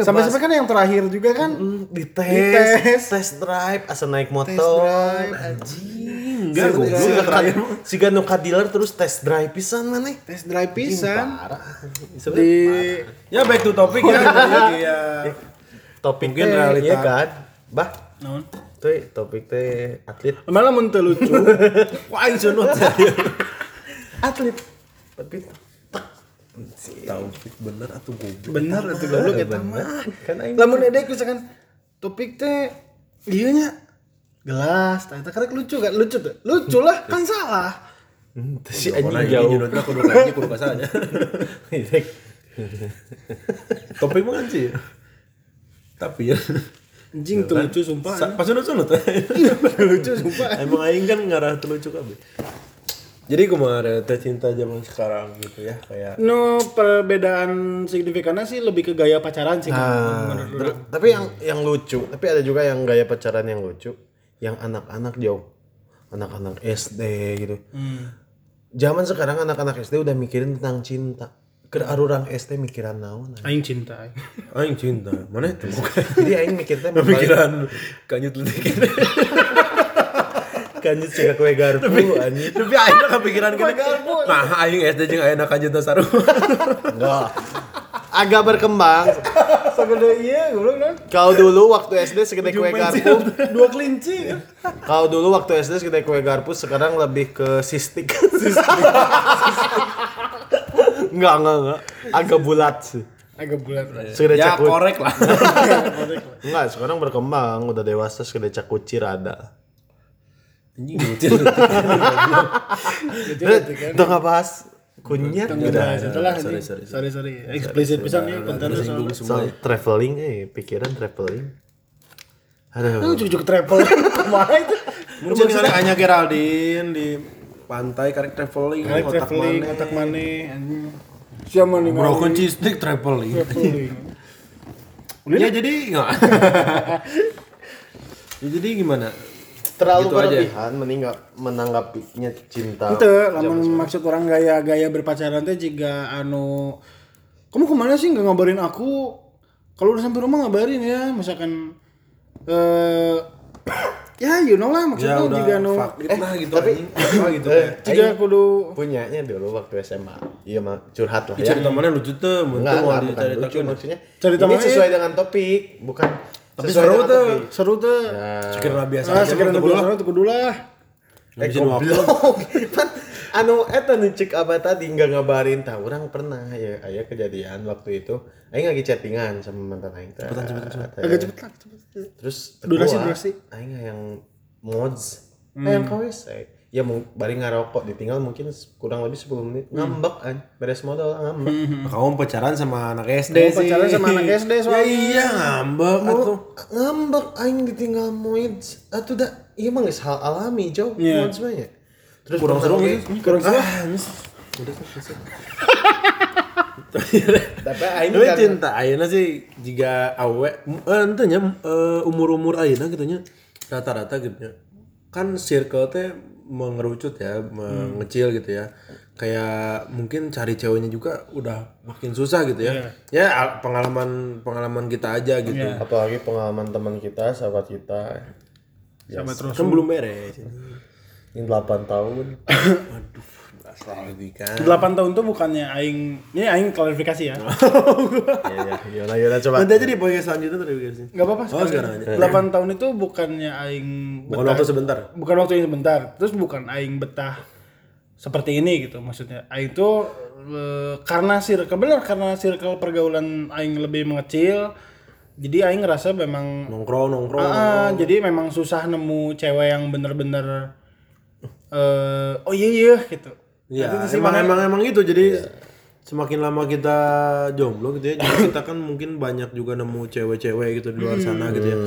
Sampai sampai kan yang terakhir juga kan di Dites. tes, test drive, asal naik motor, drive. anjing. Enggak, Si- goblok. si ka- Si ka dealer terus test drive pisan mana? tes drive pisan di ya back to topic ya Jadi ya topik Mungkin teh, realita. iya kan? Bah, naon? tuh topik teh atlet. Malah mun teu lucu. wah ini sunut Atlet. Tapi tahu bener atau goblok Bener atuh goblok eta mah. kan aing Lamun edek misalkan topik teh ieu nya gelas, tah eta karek lucu kan? Lucu tuh. Lucu lah, kan salah. Hmm, si anjing ini jauh. nyunutnya kudu kayaknya kudu Idek. topik mah kan sih tapi ya Anjing tuh lucu sumpah. Sa- pas sunut sunut lucu sumpah. emang aing kan ngarah tuh lucu kabeh jadi kemarin teh cinta zaman sekarang gitu ya kayak No perbedaan signifikannya sih lebih ke gaya pacaran sih. Nah, ter- tapi yang yang lucu, tapi ada juga yang gaya pacaran yang lucu, yang anak-anak jauh, anak-anak SD gitu. Zaman sekarang anak-anak SD udah mikirin tentang cinta. Ke arurang SD mikiran naon. Aing cinta. aing. aing cinta mana itu Jadi aing mikirnya pemikiran kanyut letik kan cek kue garpu anjing. Tapi ayeuna kepikiran kena Nah, aing SD jeung ayeuna ka Juta Saru. Enggak. Agak berkembang. Segede iya, goblok kan. Kau dulu waktu SD segede kue garpu. Dua kelinci. Kau dulu waktu SD segede kue garpu, sekarang lebih ke sistik. Enggak, enggak, enggak. Agak bulat sih. Agak bulat. Segede Ya cakut. korek lah. Enggak, sekarang berkembang, udah dewasa segede cakuci rada. Anjing lucu. Udah nggak bahas kunyit Udah, setelah sorry, sorry, sorry, sorry. Eksplisit pisan ya kontennya. Soal traveling eh, pikiran traveling. Lu Aduh. cucuk travel. Ke mana itu? Muncul kali hanya Geraldine di pantai karek traveling, Karek otak traveling, otak mana anjing. Siapa nih? Broken cheese stick traveling. Traveling. Ya jadi enggak. ya jadi gimana? Terlalu Gitu berlebihan mending nggak menanggapinya cinta. Itu, lamun maksud orang gaya-gaya berpacaran teh jika anu kamu ke mana sih nggak ngabarin aku? Kalau udah sampai rumah ngabarin ya, misalkan eh ya you know lah maksudnya Ya udah jika anu fuck it lah gitu tapi-. Apa gitu. Eh, jika kudu punyanya dulu waktu SMA. Iya mah curhat lah Ya, ya. cerita mana lucu tuh, Enggak, tuh mau bukan lucu diceritakan. maksudnya. Cerita ini sesuai dengan topik, bukan Tapi seru tuh. seru tuh. Sekiranya biasa Ah, tuh, biasa tuh kudu lah. Eh, goblok. Pan, anu eta nu cek apa tadi nggak ngabarin tah orang pernah ya aya kejadian waktu itu aing lagi chattingan sama mantan aing teh. Agak cepet lah, cepet. Terus Durasi, durasi. aing yang mods. Hmm. yang KWC. Ya mau bari ngarokok ditinggal mungkin kurang lebih 10 menit ngambek an beres modal ngambek. Kamu pacaran sama anak SD Kamu sih. pacaran sama anak SD Ya soalnya. iya ngambek atuh. ngambek aing ditinggal mods atuh da iya mah geus hal alami jauh Iya. mods mah ya. Terus Kurang seru gitu. ge- Kurang seru. Tapi aing Tapi kan- cinta ayeuna sih jika awe eh ente nya eh, umur-umur ayeuna gitu nya rata-rata gitu nya. Kan circle teh mengerucut ya, mengecil gitu ya. Kayak mungkin cari ceweknya juga udah makin susah gitu ya. Ya a- pengalaman pengalaman kita aja gitu. apalagi pengalaman teman kita, sahabat kita Sama terus. Kan belum beres. Yang 8 tahun. Waduh, kan. 8 tahun tuh bukannya aing ini aing klarifikasi ya. Iya iya, Yona Yona coba. Nanti aja di podcast selanjutnya sih. Enggak apa-apa Oh, sekarang aja. 8 tahun itu bukannya aing Bukan waktu sebentar. bukan waktu yang sebentar. Terus bukan aing betah seperti ini gitu maksudnya. Aing tuh eh, karena circle bener karena circle pergaulan aing lebih mengecil. Jadi aing ngerasa memang Nongkrong, nongkrong. Ah, jadi memang susah nemu cewek yang bener-bener eh oh iya iya gitu. Itu sih emang, emang emang gitu. Jadi semakin lama kita jomblo gitu ya, jadi kita kan mungkin banyak juga nemu cewek-cewek gitu di luar sana gitu ya.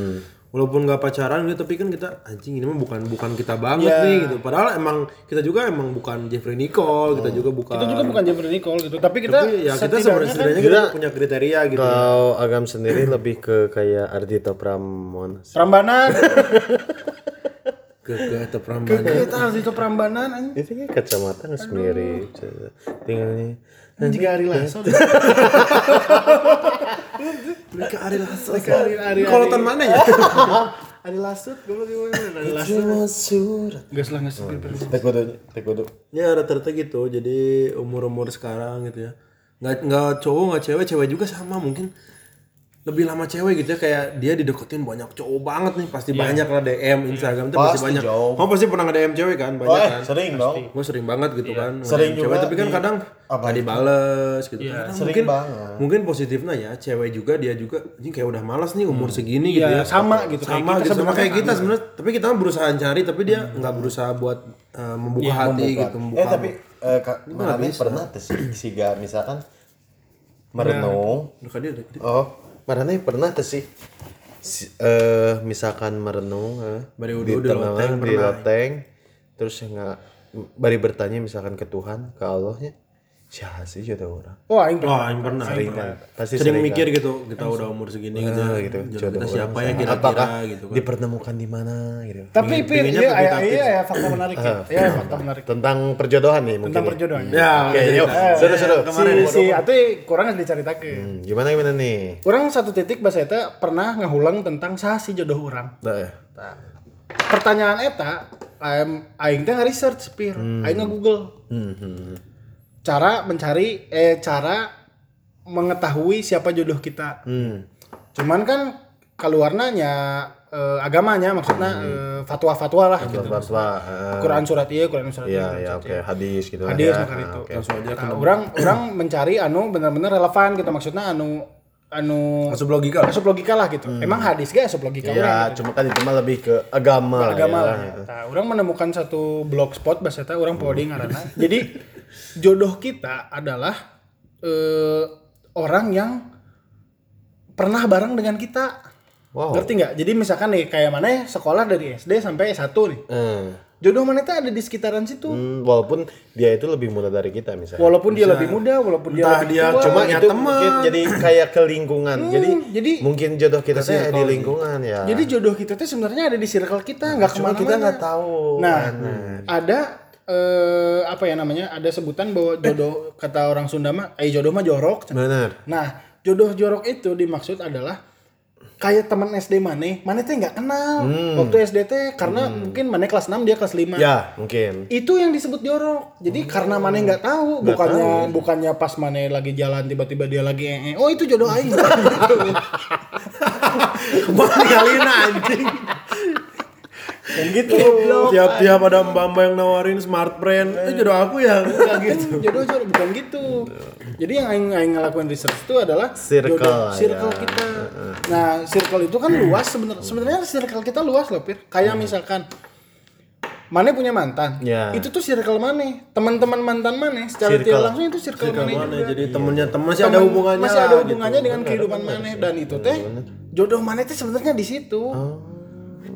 Walaupun nggak pacaran gitu, tapi kan kita anjing ini mah bukan bukan kita banget Iya. nih gitu. Padahal emang kita juga emang bukan Jeffrey Nicole, kita juga bukan. Kita juga bukan Jeffrey Nicole gitu, tapi kita Tapi ya kita sebenarnya kan kita punya kriteria gitu. ya. Kalau Agam sendiri lebih ke kayak Ardito Pramon. Prambanan. Ke atau perambanan. Kita harus itu Prambanan anjing. Itu kan kacamata nggak mirip. Tinggalnya Jika Ari Lasso. Mereka Ari Lasso. Mereka Ari Ari. Kolotan mana ya? Ari Lasut, gue gimana? Ari Lasut. cuma surat. Gas lah tek kudu. Ya rata-rata gitu. Jadi umur-umur sekarang gitu ya. Nggak nggak cowok nggak cewek, cewek juga sama mungkin lebih lama cewek gitu ya kayak dia dideketin banyak cowok banget nih pasti banyak lah DM Instagram tuh pasti banyak. jauh. Oh pasti pernah nge DM cewek kan banyak kan. sering dong. Gue sering banget gitu kan. Sering nge-DM cewek, juga tapi kan di- kadang apa nggak dibales gitu. Kadang sering mungkin banget. mungkin positifnya ya cewek juga dia juga ini kayak udah malas nih umur segini gitu ya. Ya, sama gitu, kayak Sama kita gitu sama kayak kita sebenarnya tapi kita berusaha cari tapi dia nggak berusaha buat eh, membuka hati gitu membuka. Eh tapi eh Kak, pernah tuh sih misalkan merenung. Kan. Oh, mana pernah tuh sih? Si- eh misalkan merenung eh, Bari di tengah loteng di loteng terus nggak bari bertanya misalkan ke Tuhan ke Allahnya siapa sih jodoh orang Oh, aing Oh, yang pernah. sering kan pasti sering sering mikir gitu kita udah umur segini gitu, Ah, gitu Jodoh kita siapa orang ya sama. kira-kira apakah gitu kan dipertemukan di mana gitu Tapi Pin, iya iya iya iya, fakta menarik ya. Iya, fakta menarik. tentang perjodohan nih mungkin Tentang nih. perjodohan. ya Oke, jadi yuk. kita- Seru, seru. Si si atuh kurang harus diceritakeun. Hmm, gimana gimana nih Kurang satu titik bahasa eta pernah ngahulang tentang saha si jodoh orang. Nah, ya. Pertanyaan eta aing aing teh research pir Hmm. aing nge-google cara mencari eh cara mengetahui siapa jodoh kita Hmm. cuman kan keluarnya nya eh, agamanya maksudnya Hmm. eh, fatwa-fatwa lah gitu Fatwa. eh, Quran surat iya Quran surat Iya, iya ya oke, hadis gitu Hadis ya. maka Ah, itu. oke. Langsung aja Nah, orang orang mencari anu benar-benar relevan gitu maksudnya anu anu Asup logika lah. asup logika lah gitu. Emang hadis gak asup logika Hmm. Iya, orang gitu. cuma kan itu mah lebih ke agama, lah agama ya. lah. Nah, orang menemukan satu blogspot bahasa orang coding ngaranna. Jadi jodoh kita adalah eh, orang yang pernah bareng dengan kita. Wow. Ngerti nggak? Jadi misalkan nih kayak mana sekolah dari SD sampai S1 nih. Eh, Jodoh mana itu ada di sekitaran situ. hmm, walaupun dia itu lebih muda dari kita misalnya. Walaupun dia lebih muda, walaupun dia lebih dia tua. Cuma itu teman. mungkin jadi kayak ke lingkungan. jadi, jadi- mungkin jodoh kita teh di lingkungan ya. Jadi jodoh kita tuh sebenarnya ada di circle kita, nggak cuma ke mana-mana. kita nggak tahu. Nah, kan. ada eh, apa ya namanya? Ada sebutan bahwa jodoh kata orang Sunda mah, eh jodoh mah jorok. Benar. Nah, jodoh jorok itu dimaksud adalah kayak teman SD maneh, maneh teh nggak kenal waktu SD teh karena mungkin maneh kelas 6 dia kelas 5. Ya, mungkin. Itu yang disebut jorok. Jadi karena maneh nggak tahu, bukannya bukannya pas maneh lagi jalan tiba-tiba dia lagi ee. Oh, itu jodoh aing. Kalian anjing. Yang gitu. Tiap-tiap ada mbak-mbak yang nawarin smart brand, itu jodoh aku ya. Kayak gitu. jodoh jodoh bukan gitu jadi yang aing aing ngelakuin research itu adalah Circle, jodoh- circle ya. kita nah circle itu kan luas sebenarnya sebenarnya circle kita luas loh pir kayak misalkan Mane punya mantan, Ya. itu tuh circle Mane, teman-teman mantan Mane secara Circle. tidak langsung itu circle, Mane Mana, juga. jadi temennya temen masih ada hubungannya masih ada lah, hubungannya gitu. dengan kehidupan Mane dan itu teh jodoh Mane teh sebenarnya di situ. Oh.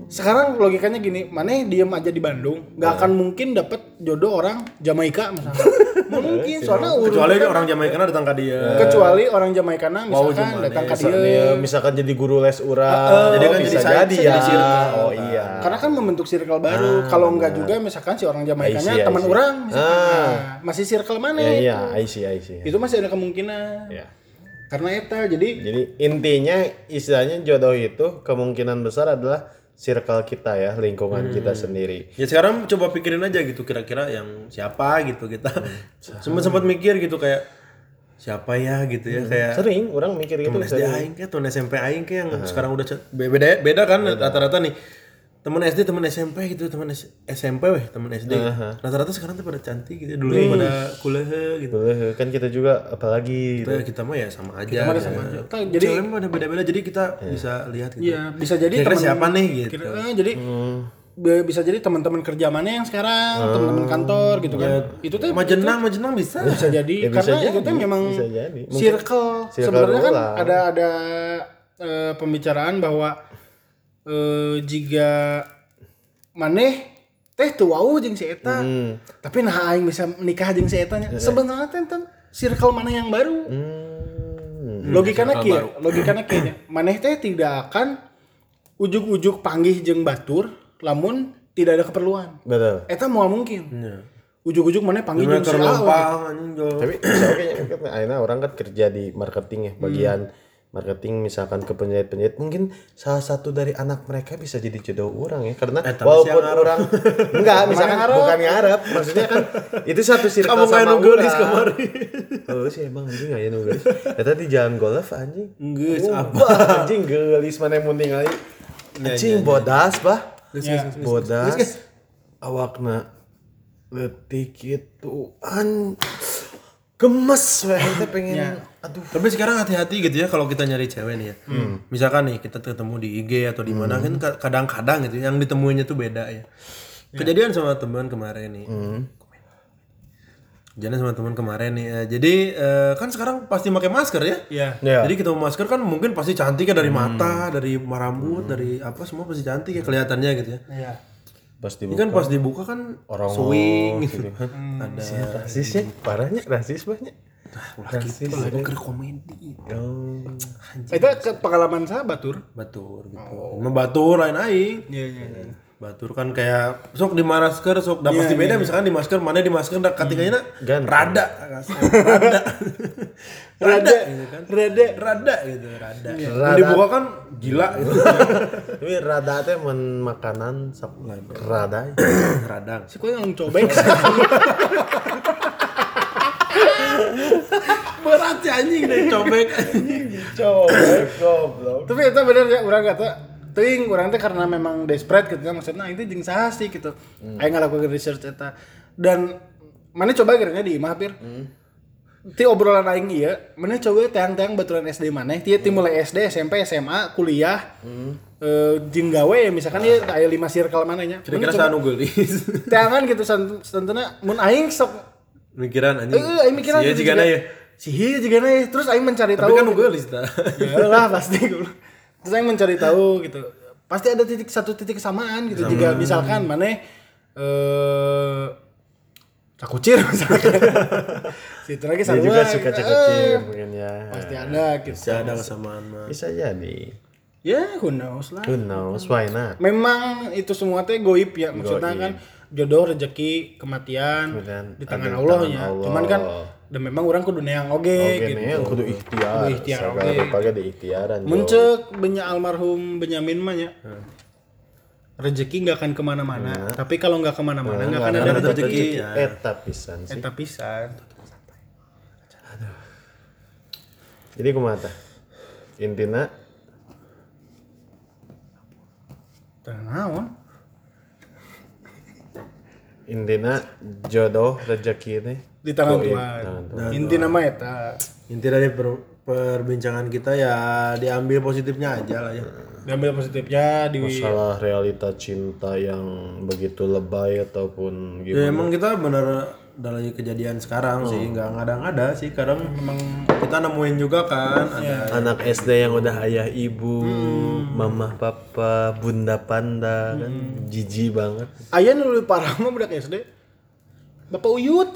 Sekarang logikanya gini, Mane diem aja di Bandung, Iya. nggak akan mungkin dapet jodoh orang Jamaika misalnya. Nggak mungkin, soalnya urut- Kecuali orang Jamaika datang ke dia. kecuali orang Jamaika misalkan datang ke dia. misalkan jadi guru les urang. jadi oh, kan bisa jadi jadi ya. jadi. Oh iya. Karena kan membentuk circle baru. Kalau enggak juga misalkan si orang Jamaikanya teman orang misalkan. Ah. Nah, masih circle mana Ya iya, I see, I see. Itu masih ada kemungkinan. Ya. Karena itu jadi Jadi intinya istilahnya jodoh itu kemungkinan besar adalah circle kita ya, lingkungan kita sendiri. Ya sekarang coba pikirin aja gitu kira-kira yang siapa gitu kita. Sempat sempat mikir gitu kayak siapa ya gitu ya kayak Sering orang mikir gitu. temen SD aing kayak temen SMP aing kayak yang sekarang udah beda beda kan rata-rata nih. Temen SD, temen SMP gitu, temen S- SMP weh, temen SD. Rata-rata sekarang tuh pada cantik gitu, dulu pada kuliah gitu. Boleh, kan kita juga apalagi Kita, kita mah ya sama aja. mah gitu. sama aja. Jadi Jadi ada beda-beda jadi kita bisa lihat gitu. Iya, bisa jadi Kira-kira teman siapa nih gitu. Kira- eh, jadi be- bisa jadi teman-teman kerja mana yang sekarang, teman-teman kantor gitu kan. Itu tuh Majenang, Majenang bisa. bisa Ya, jadi bisa karena itu jadi, tuh memang bisa jadi. Mungkin circle. circle Sebenarnya kan ada ada eh, pembicaraan bahwa eh, jika maneh teh tuh wow jeung si eta. Hmm. Tapi nah aing bisa nikah jeung si eta nya. Sebenarnya teh enten circle mana yang baru. Hmm. Logikanya kieu, logikanya nya. Maneh teh tidak akan ujuk-ujuk panggih jeung batur lamun tidak ada keperluan. Betul. Eta moal mungkin. Iya. Ujuk-ujuk maneh panggih jeung si A, we. Kerlompang anjing jual. Tapi saya kayaknya kan akhirnya orang kan kerja di marketing ya, bagian marketing misalkan ke penjahit-penjahit mungkin salah satu dari anak mereka bisa jadi jodoh orang ya karena Eh, walaupun orang enggak misalkan ngarep. bukan ngarep maksudnya kan itu satu circle Kamu kayak sama nunggulis orang. kemarin. Oh sih emang anjing aya nunggulis. Eta di jalan golf anjing. Geus apa? Wah, anjing geulis mana yang mending kali. Ya, Anjing bodas bah. Ya. Bodas. Awakna letik itu an gemes weh kita pengen aduh Tapi sekarang hati-hati gitu ya kalau kita nyari cewek nih ya. Misalkan nih kita ketemu di IG atau di mana kan ka- kadang-kadang gitu yang ditemuinya tuh beda ya. Kejadian sama teman kemarin nih. Kejadian sama teman kemarin nih. eh, Jadi eh, kan sekarang pasti pakai masker ya. Iya. ya Jadi ketemu masker kan mungkin pasti cantik ya dari mata, dari rambut, dari apa semua pasti cantik ya kelihatannya gitu ya. Iya. pasti Ini kan pas dibuka kan Orang swing gitu gitu. kan. Ada rasisnya parahnya rasis banyak rasis itu ke komedi. Oh. Itu pengalaman saya batur. Batur gitu. Emang batur lain aing. Iya iya. iya. Batur kan kayak sok di masker sok dah pasti beda misalkan di masker mana di masker dah katikanya Ganteng. rada rada rada gitu kan Rada. rada gitu rada Rada. dibuka kan gila gitu Tapi rada teh men makanan sap rada. radang Si kue yang cobek. berat sih anjing deh cobek Cobek goblok. Tapi itu bener ya orang kata Ting, orang teh karena memang desperate gitu kan maksudnya itu jeung saha sih gitu. Aing ngalakukeun research eta. Dan mana coba kira di imah pir. Ti obrolan aing ieu, mana coba teang-teang baturan SD mana? Ti ti mulai SD, SMP, SMA, kuliah. Jeung gawe ya misalkan ieu aya 5 circle mana nya. kira-kira saya gelis Teangan gitu santuna mun aing sok mikiran anjing. Eh, aing mikiran Sia gitu jigana ya Si hieu jigana ya. Terus aing mencari tapi tahu. kan nu gelis dah ya lah pasti. Terus saya mencari tahu gitu. Pasti ada titik satu titik kesamaan gitu. Jika misalkan mana eh cakucir misalkan. Situ lagi Dia sama juga suka cekecil mungkin ya. pasti ada gitu. Bisa ada kesamaan mah Bisa jadi. ya who knows lah. Who knows why not? memang itu semua teh goib ya maksudnya kan jodoh rezeki kematian Kemudian di tangan ada di Allah tangan ya cuman kan dan memang orang kudu neang oge Oke gitu nih yang kudu ikhtiar. Kudu ikhtiar, Segala oke. rupa ge di ikhtiaran. Muncul banyak almarhum Benyamin mah ya. Rezeki nggak akan ke mana-mana. Tapi kalau nggak ke mana-mana nggak akan ada rezeki. rezeki. Eta pisan sih. Eta pisan. Jadi kumaha tah? Intina Teu naon. Intina jodoh rezeki teh Di tangan Tuhan. tangan Tuhan. Inti nama eta. inti dari per- perbincangan kita ya diambil positifnya aja lah ya Diambil positifnya di masalah realita cinta yang begitu lebay ataupun ya gimana emang kita bener dalam kejadian sekarang sih. Nggak ngada-ngada sih. Kadang memang kita nemuin juga kan ada anak SD yang udah ayah ibu mama papa bunda panda kan jijik banget. Aya nu leuwih parah mah budak SD. Bapak Uyut.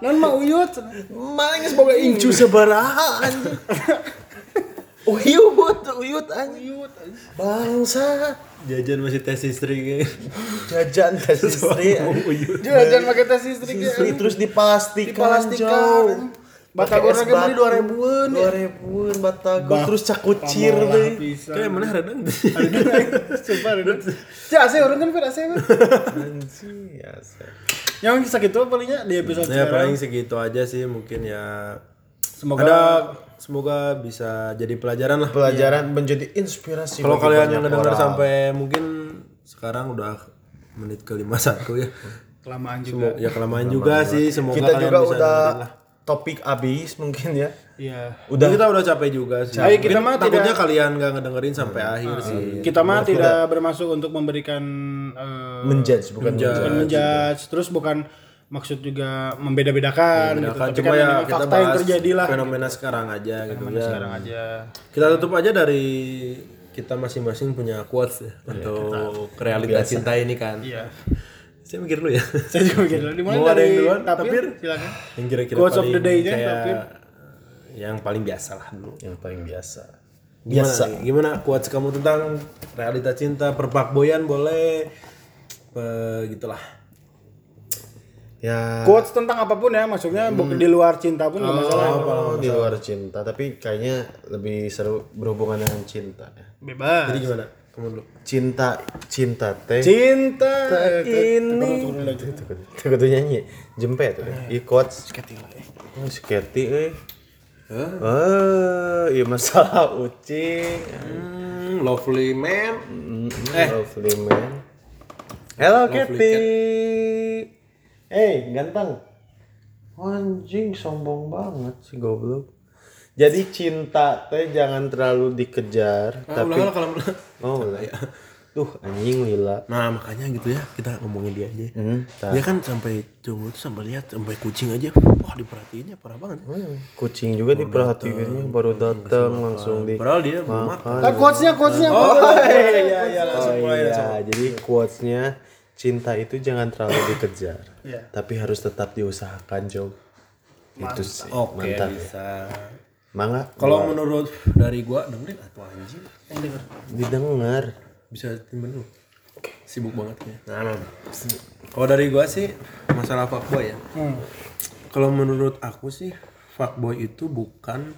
Non mah Uyut. maling semoga incu sebaraha anjing. Uyut uyut anjing. Uyut. bangsa jajan masih tes istri kayak jajan tes istri. Jangan pakai tes istri istri terus dipastikan Dipastikan. Batagor lagi beli 2000-an. dua ribuan batagor terus cakucir deh. kayak mana redang Coba udah. Ya, saya orang kan pada saya. anjing ya. Yang kisah gitu palingnya di episode ya paling segitu aja sih mungkin ya. Semoga ada semoga bisa jadi pelajaran lah. Pelajaran menjadi inspirasi kalau kalian yang dengar sampai mungkin sekarang udah menit ke 51 ya. Kelamaan juga. ya kelamaan juga sih. semoga kita kalian juga bisa udah lah. topik abis mungkin ya. Iya. udah. Kita udah capek juga sih. Ayo, kita mah takutnya tidak- kalian nggak ngedengerin sampai akhir sih. Kita mah tidak bermaksud untuk memberikan eh, menjudge bukan bukan menjudge, terus bukan maksud juga membeda-bedakan gitu. Kan Tapi cuma kan ya kita fakta yang bahas terjadi lah. fenomena sekarang aja gitu ya. Sekarang aja. Kita tutup aja dari kita masing-masing punya quotes ya, untuk realitas cinta ini kan. Iya. Saya mikir dulu ya. Saya juga mikir dulu. Mau ada dari yang duluan? Tapir, Tapir? silakan. yang kira-kira Quotes of paling the day-nya, Tapir. yang paling biasa lah dulu. yang paling biasa Gimana, biasa gimana quotes kamu tentang realitas cinta, perpakboyan boleh eh, gitulah. Ya Quotes tentang apa pun ya, maksudnya bukan di luar cinta pun nggak masalah. oh, di luar cinta tapi kayaknya lebih seru berhubungan dengan cinta ya. Bebas. Jadi gimana? Kamu dulu. cinta cinta teh Cinta ini Tuh tuh nyanyi jempe tuh i quotes oh si Keti eh Oh, iya masalah ucing. Hmm, lovely man. Eh, lovely man. Hello Keti. Hey, ganteng. Anjing sombong banget sih goblok. Jadi cinta teh jangan terlalu dikejar, Ah, tapi ulang kalau oh, ulah. Tuh anjing lila. Nah makanya gitu ya kita ngomongin dia aja. Hmm, Dia kan sampai cowok tuh sampai lihat sampai kucing aja, wah diperhatiinnya parah banget. Hmm, kucing juga diperhatiinnya baru dateng langsung di Padahal dia belum makan. Ah, quotesnya quotesnya Oh iya iya Oh langsung mulai langsung. iya, jadi quotesnya cinta itu jangan terlalu dikejar, Iya. tapi harus tetap diusahakan Jo. Itu sih Oke mantap. ya. bisa. Mangga Kalau menurut dari gua dengerin atau anjing didengar. bisa timbun dulu. Sibuk banget ya. Nah, kalau dari gua sih masalah fuckboy ya. Hmm. Kalau menurut aku sih fuckboy itu bukan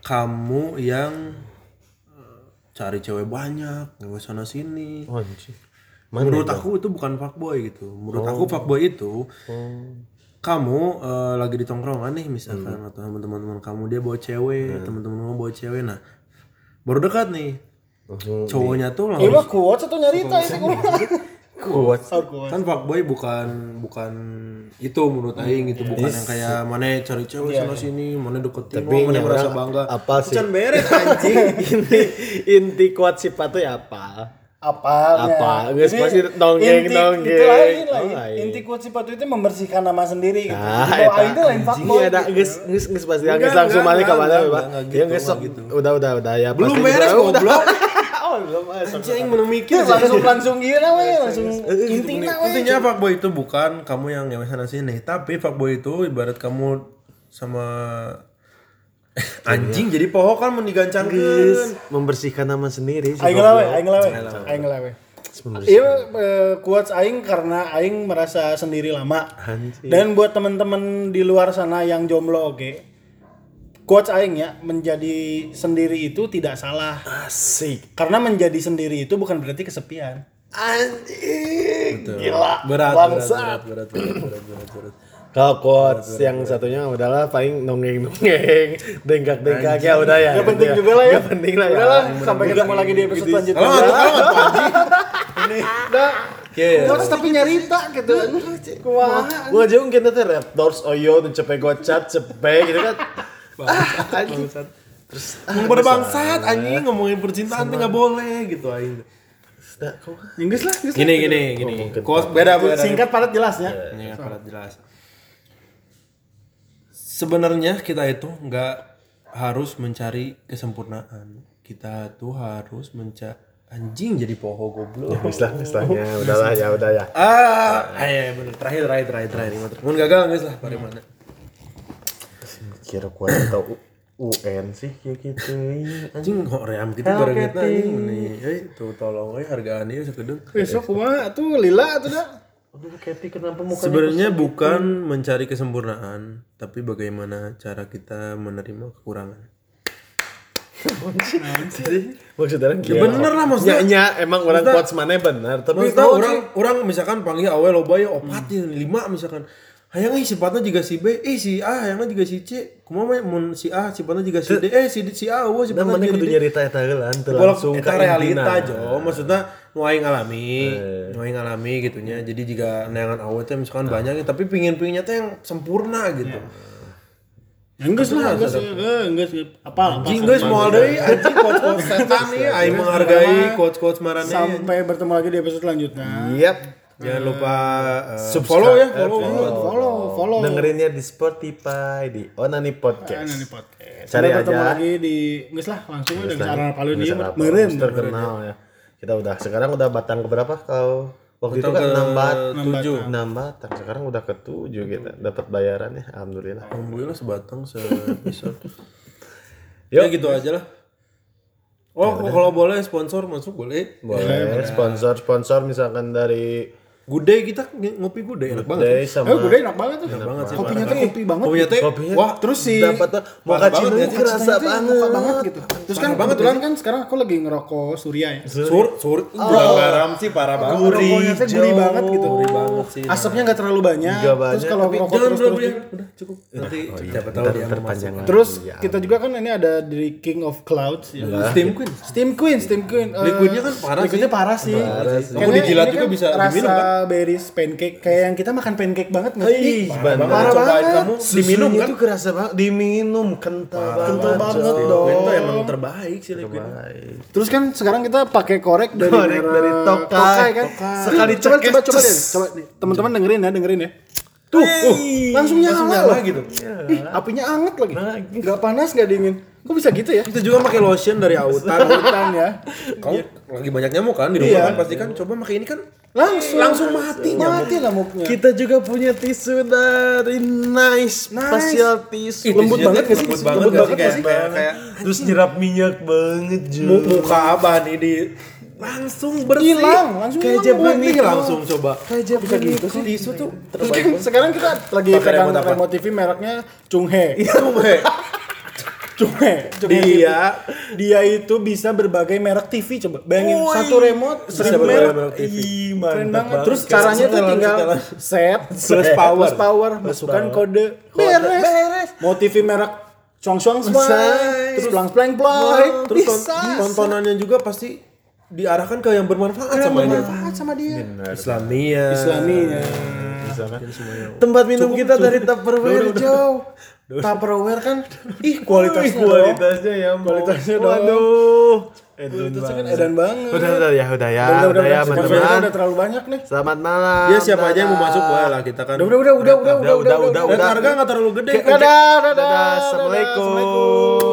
kamu yang eh, cari cewek banyak, ngewe sana sini. Oh, anjing. Menurut aku itu bukan fuckboy gitu. Menurut aku fuckboy itu kamu eh, lagi di tongkrongan nih misalkan atau sama teman-teman kamu dia bawa cewek, teman-teman kamu bawa cewek. Nah, baru dekat nih. Cowoknya tuh Ini langsung mah kuat atau nyarita ini? Kuat. Oh, kuat. kan fuckboy bukan bukan itu menurut aing gitu bukan yang kayak mana cari cewek sana sini mana deketin Tapi oh, mana ini merasa bangga apa sih? Can beres anjing inti inti kuat sifat tuh ya apa? Apa? Geus Ini pasti dongeng, inti- dongeng. Itu lain lain. Oh, lain. Inti kuat sifat itu membersihkan nama sendiri gitu. Ah, aing teh lain anjing fuckboy. ada gitu. geus geus geus pasti geus langsung balik ke mana Pak? Ya gitu, sok. enggak gitu. Udah udah udah ya belum pasti beres udah- goblok Oh, belum memikir Itu langsung langsung gila we, langsung intinya we. intinya fuckboy itu bukan kamu yang ngewe sana sini tapi fuckboy itu ibarat kamu sama anjing jadi poho kan mau digancangkeun Geus membersihkan nama sendiri sih. Aing ngelawe, aing ngelawe. Aing ngelawe. Iya eh, kuat aing karena aing merasa sendiri lama. Anjing. Dan buat teman-teman di luar sana yang jomblo oke. Quotes aing ya, menjadi sendiri itu tidak salah. Asik. Karena menjadi sendiri itu bukan berarti kesepian. Anjing. Gila. Berat, berat, berat, berat, berat, berat, berat, berat. Kalau quotes yang satunya adalah paling nongeng-nongeng, dengkak-dengkak ya udah ya. Gak gitu penting juga lah ya. Gak penting lah ya. Udah lah, sampai ketemu lagi di episode selanjutnya. Kalau nggak kalau nggak anjing. Udah. Iya. Quotes tapi nyarita gitu. Kumaha. Gua jauh kita tuh Raptors Oyo tuh cepet gocat cepet gitu kan. Ah, anjing. Terus Ngomong pada bangsat anjing ngomongin percintaan tuh nggak boleh gitu kok Inggris lah, Inggris lah. Gini gini gini. Ngomong Kos beda beda. Singkat padat jelasnya. Ini yang padat jelas. Sebenarnya kita itu nggak harus mencari kesempurnaan. Kita tuh harus mencari anjing jadi poho goblok. Islah, islahnya udahlah ya udah ya. Ah, ayo bener terakhir terakhir terakhir terakhir ini mah. Mun gagal geus lah bari mana. Kira kuat atau UN sih kayak gitu. Anjing kok ream gitu bareng kita anjing nih. Eh tuh tolong euy hargaan ieu sakedeung. Besok kumaha tuh lila tuh dah. Sebenarnya bukan mencari kesempurnaan, tapi bagaimana cara kita menerima kekurangan. maksudnya orang Ya bener lah maksudnya. Nya, emang orang quotes mana bener, tapi Maksudnya orang orang misalkan panggil awe loba ya opat ya lima misalkan. Hayang ih sifatnya juga si B, eh si A hayangnya juga si C. Kumaha mah mun si A sifatnya juga si D, eh si D, si A eueuh dan sifatnya mana jadi kudu D. nyerita eta Bolak langsung eta ka realita jo, maksudnya nu aing alami, nu aing alami gitunya. Jadi jika neangan awe teh misalkan banyak tapi pingin-pinginnya teh yang sempurna gitu. Enggak lah, enggak sih. Eh, enggak sih. Apa? Anjing guys mau deui anjing coach-coach setan nih aing menghargai coach-coach marane. Sampai bertemu lagi di episode selanjutnya. Yep. Jangan lupa eh, follow ya, follow. Follow, follow. Dengerinnya di Spotify, di Onani Podcast. Ini podcast. Cari Sampai bertemu aja. lagi di enggak lah langsung udah sarana lagi, palu dia terus terkenal ya. Kita udah sekarang udah batang ke berapa kau? Waktu itu Batang kan ke 6 bat, tujuh. 6 batang. Sekarang udah ke 7 kita dapat bayaran ya. Alhamdulillah. Alhamdulillah sebatang se-episode. ya gitu aja lah. Oh, kalau boleh sponsor masuk boleh. Boleh sponsor-sponsor misalkan dari Gudai kita ng- ngopi gudai enak banget. Eh, sama gue enak banget tuh. Enak banget sih. Kopinya tuh kopi banget. Kopinya teh Kopinya wah Terus si dapat tuh mocha banget cino ya, kerasa tuh banget. muka banget gitu. Terus kan banget kebetulan kan sekarang aku lagi ngerokok Surya ya. sur sur gula garam sih parah banget. Rokoknya tuh gurih jauh. banget gitu. Gurih banget sih. Asapnya nggak terlalu banyak. Terus kalau ngerokok jangan terus. Udah cukup. Nanti siapa tahu dia terpanjang. Terus Ya. kita juga kan ini ada dari King of Clouds ya. Steam Queen. Steam Queen, Steam Queen. Eh, Liquidnya kan parah liquidnya sih. parah sih. Kamu Kayaknya dijilat juga kan bisa diminum kan? Berries pancake kayak yang kita makan pancake banget nggak sih? Ih, bener. Parah banget. kamu diminum kan? tuh kerasa banget, diminum kental banget. Kental banget coy. dong. Tuh emang terbaik sih Liquid. Terus kan sekarang kita pakai korek dari Korek dari Tokai. kan. Tokai. Sekali coba coba coba deh. Coba nih. Teman-teman dengerin ya, dengerin ya. Tuh, uh, langsung nyala, Langsung nyala gitu. Ih, apinya anget lagi. Gak panas, gak dingin. Kok bisa gitu ya? Kita juga pakai lotion dari Autan. Hutan ya. Kamu lagi banyak nyamuk kan di rumah Iya. kan pasti kan coba pakai ini kan Langsung langsung mati nyamuk. mati nyamuknya. Kita juga punya tisu dari Nice, facial tisu. Ih, Lembut banget gak sih? Lembut Lembut banget banget gak sih? Kayak kayak Terus nyerap minyak banget juga. muka abah nih di langsung bersih. Hilang, langsung kayak. Gemini Wah, langsung coba. Kayak Gemini gitu sih. tisu tuh Terus kan sekarang kita lagi Pakai pegang remote apa? TV mereknya Chunghe. Iya, Chunghe. Chunghe Dia TV. dia itu bisa berbagai merek TV coba. Bayangin Woi. satu remote seribu merek. merek TV. Ih, keren banget. banget. Terus Kayak caranya tuh tinggal setelan. set Plus power. plus power, masukkan kode, beres. beres. Mau TV merek Chong Chong. Terus Terus- plang plang plang. Terus bisa. tontonannya juga pasti diarahkan ke yang bermanfaat sama dia. Bermanfaat sama dia. Islamia. Islaminya. Tempat minum kita dari Tupperware jauh. Tupperware kan ih kualitasnya. Kualitasnya ya. Kualitasnya dong. Waduh. Kualitasnya kan edan banget. Udah udah ya udah ya. Udah, udah, Udah ya udah, udah, teman-teman. udah terlalu banyak nih. Selamat malam. Ya siapa aja yang mau masuk boleh lah kita kan. Udah, udah, udah, udah, udah, Udah, udah, udah, Dan harga nggak terlalu gede. Dadah, dadah, Dadah. Assalamualaikum.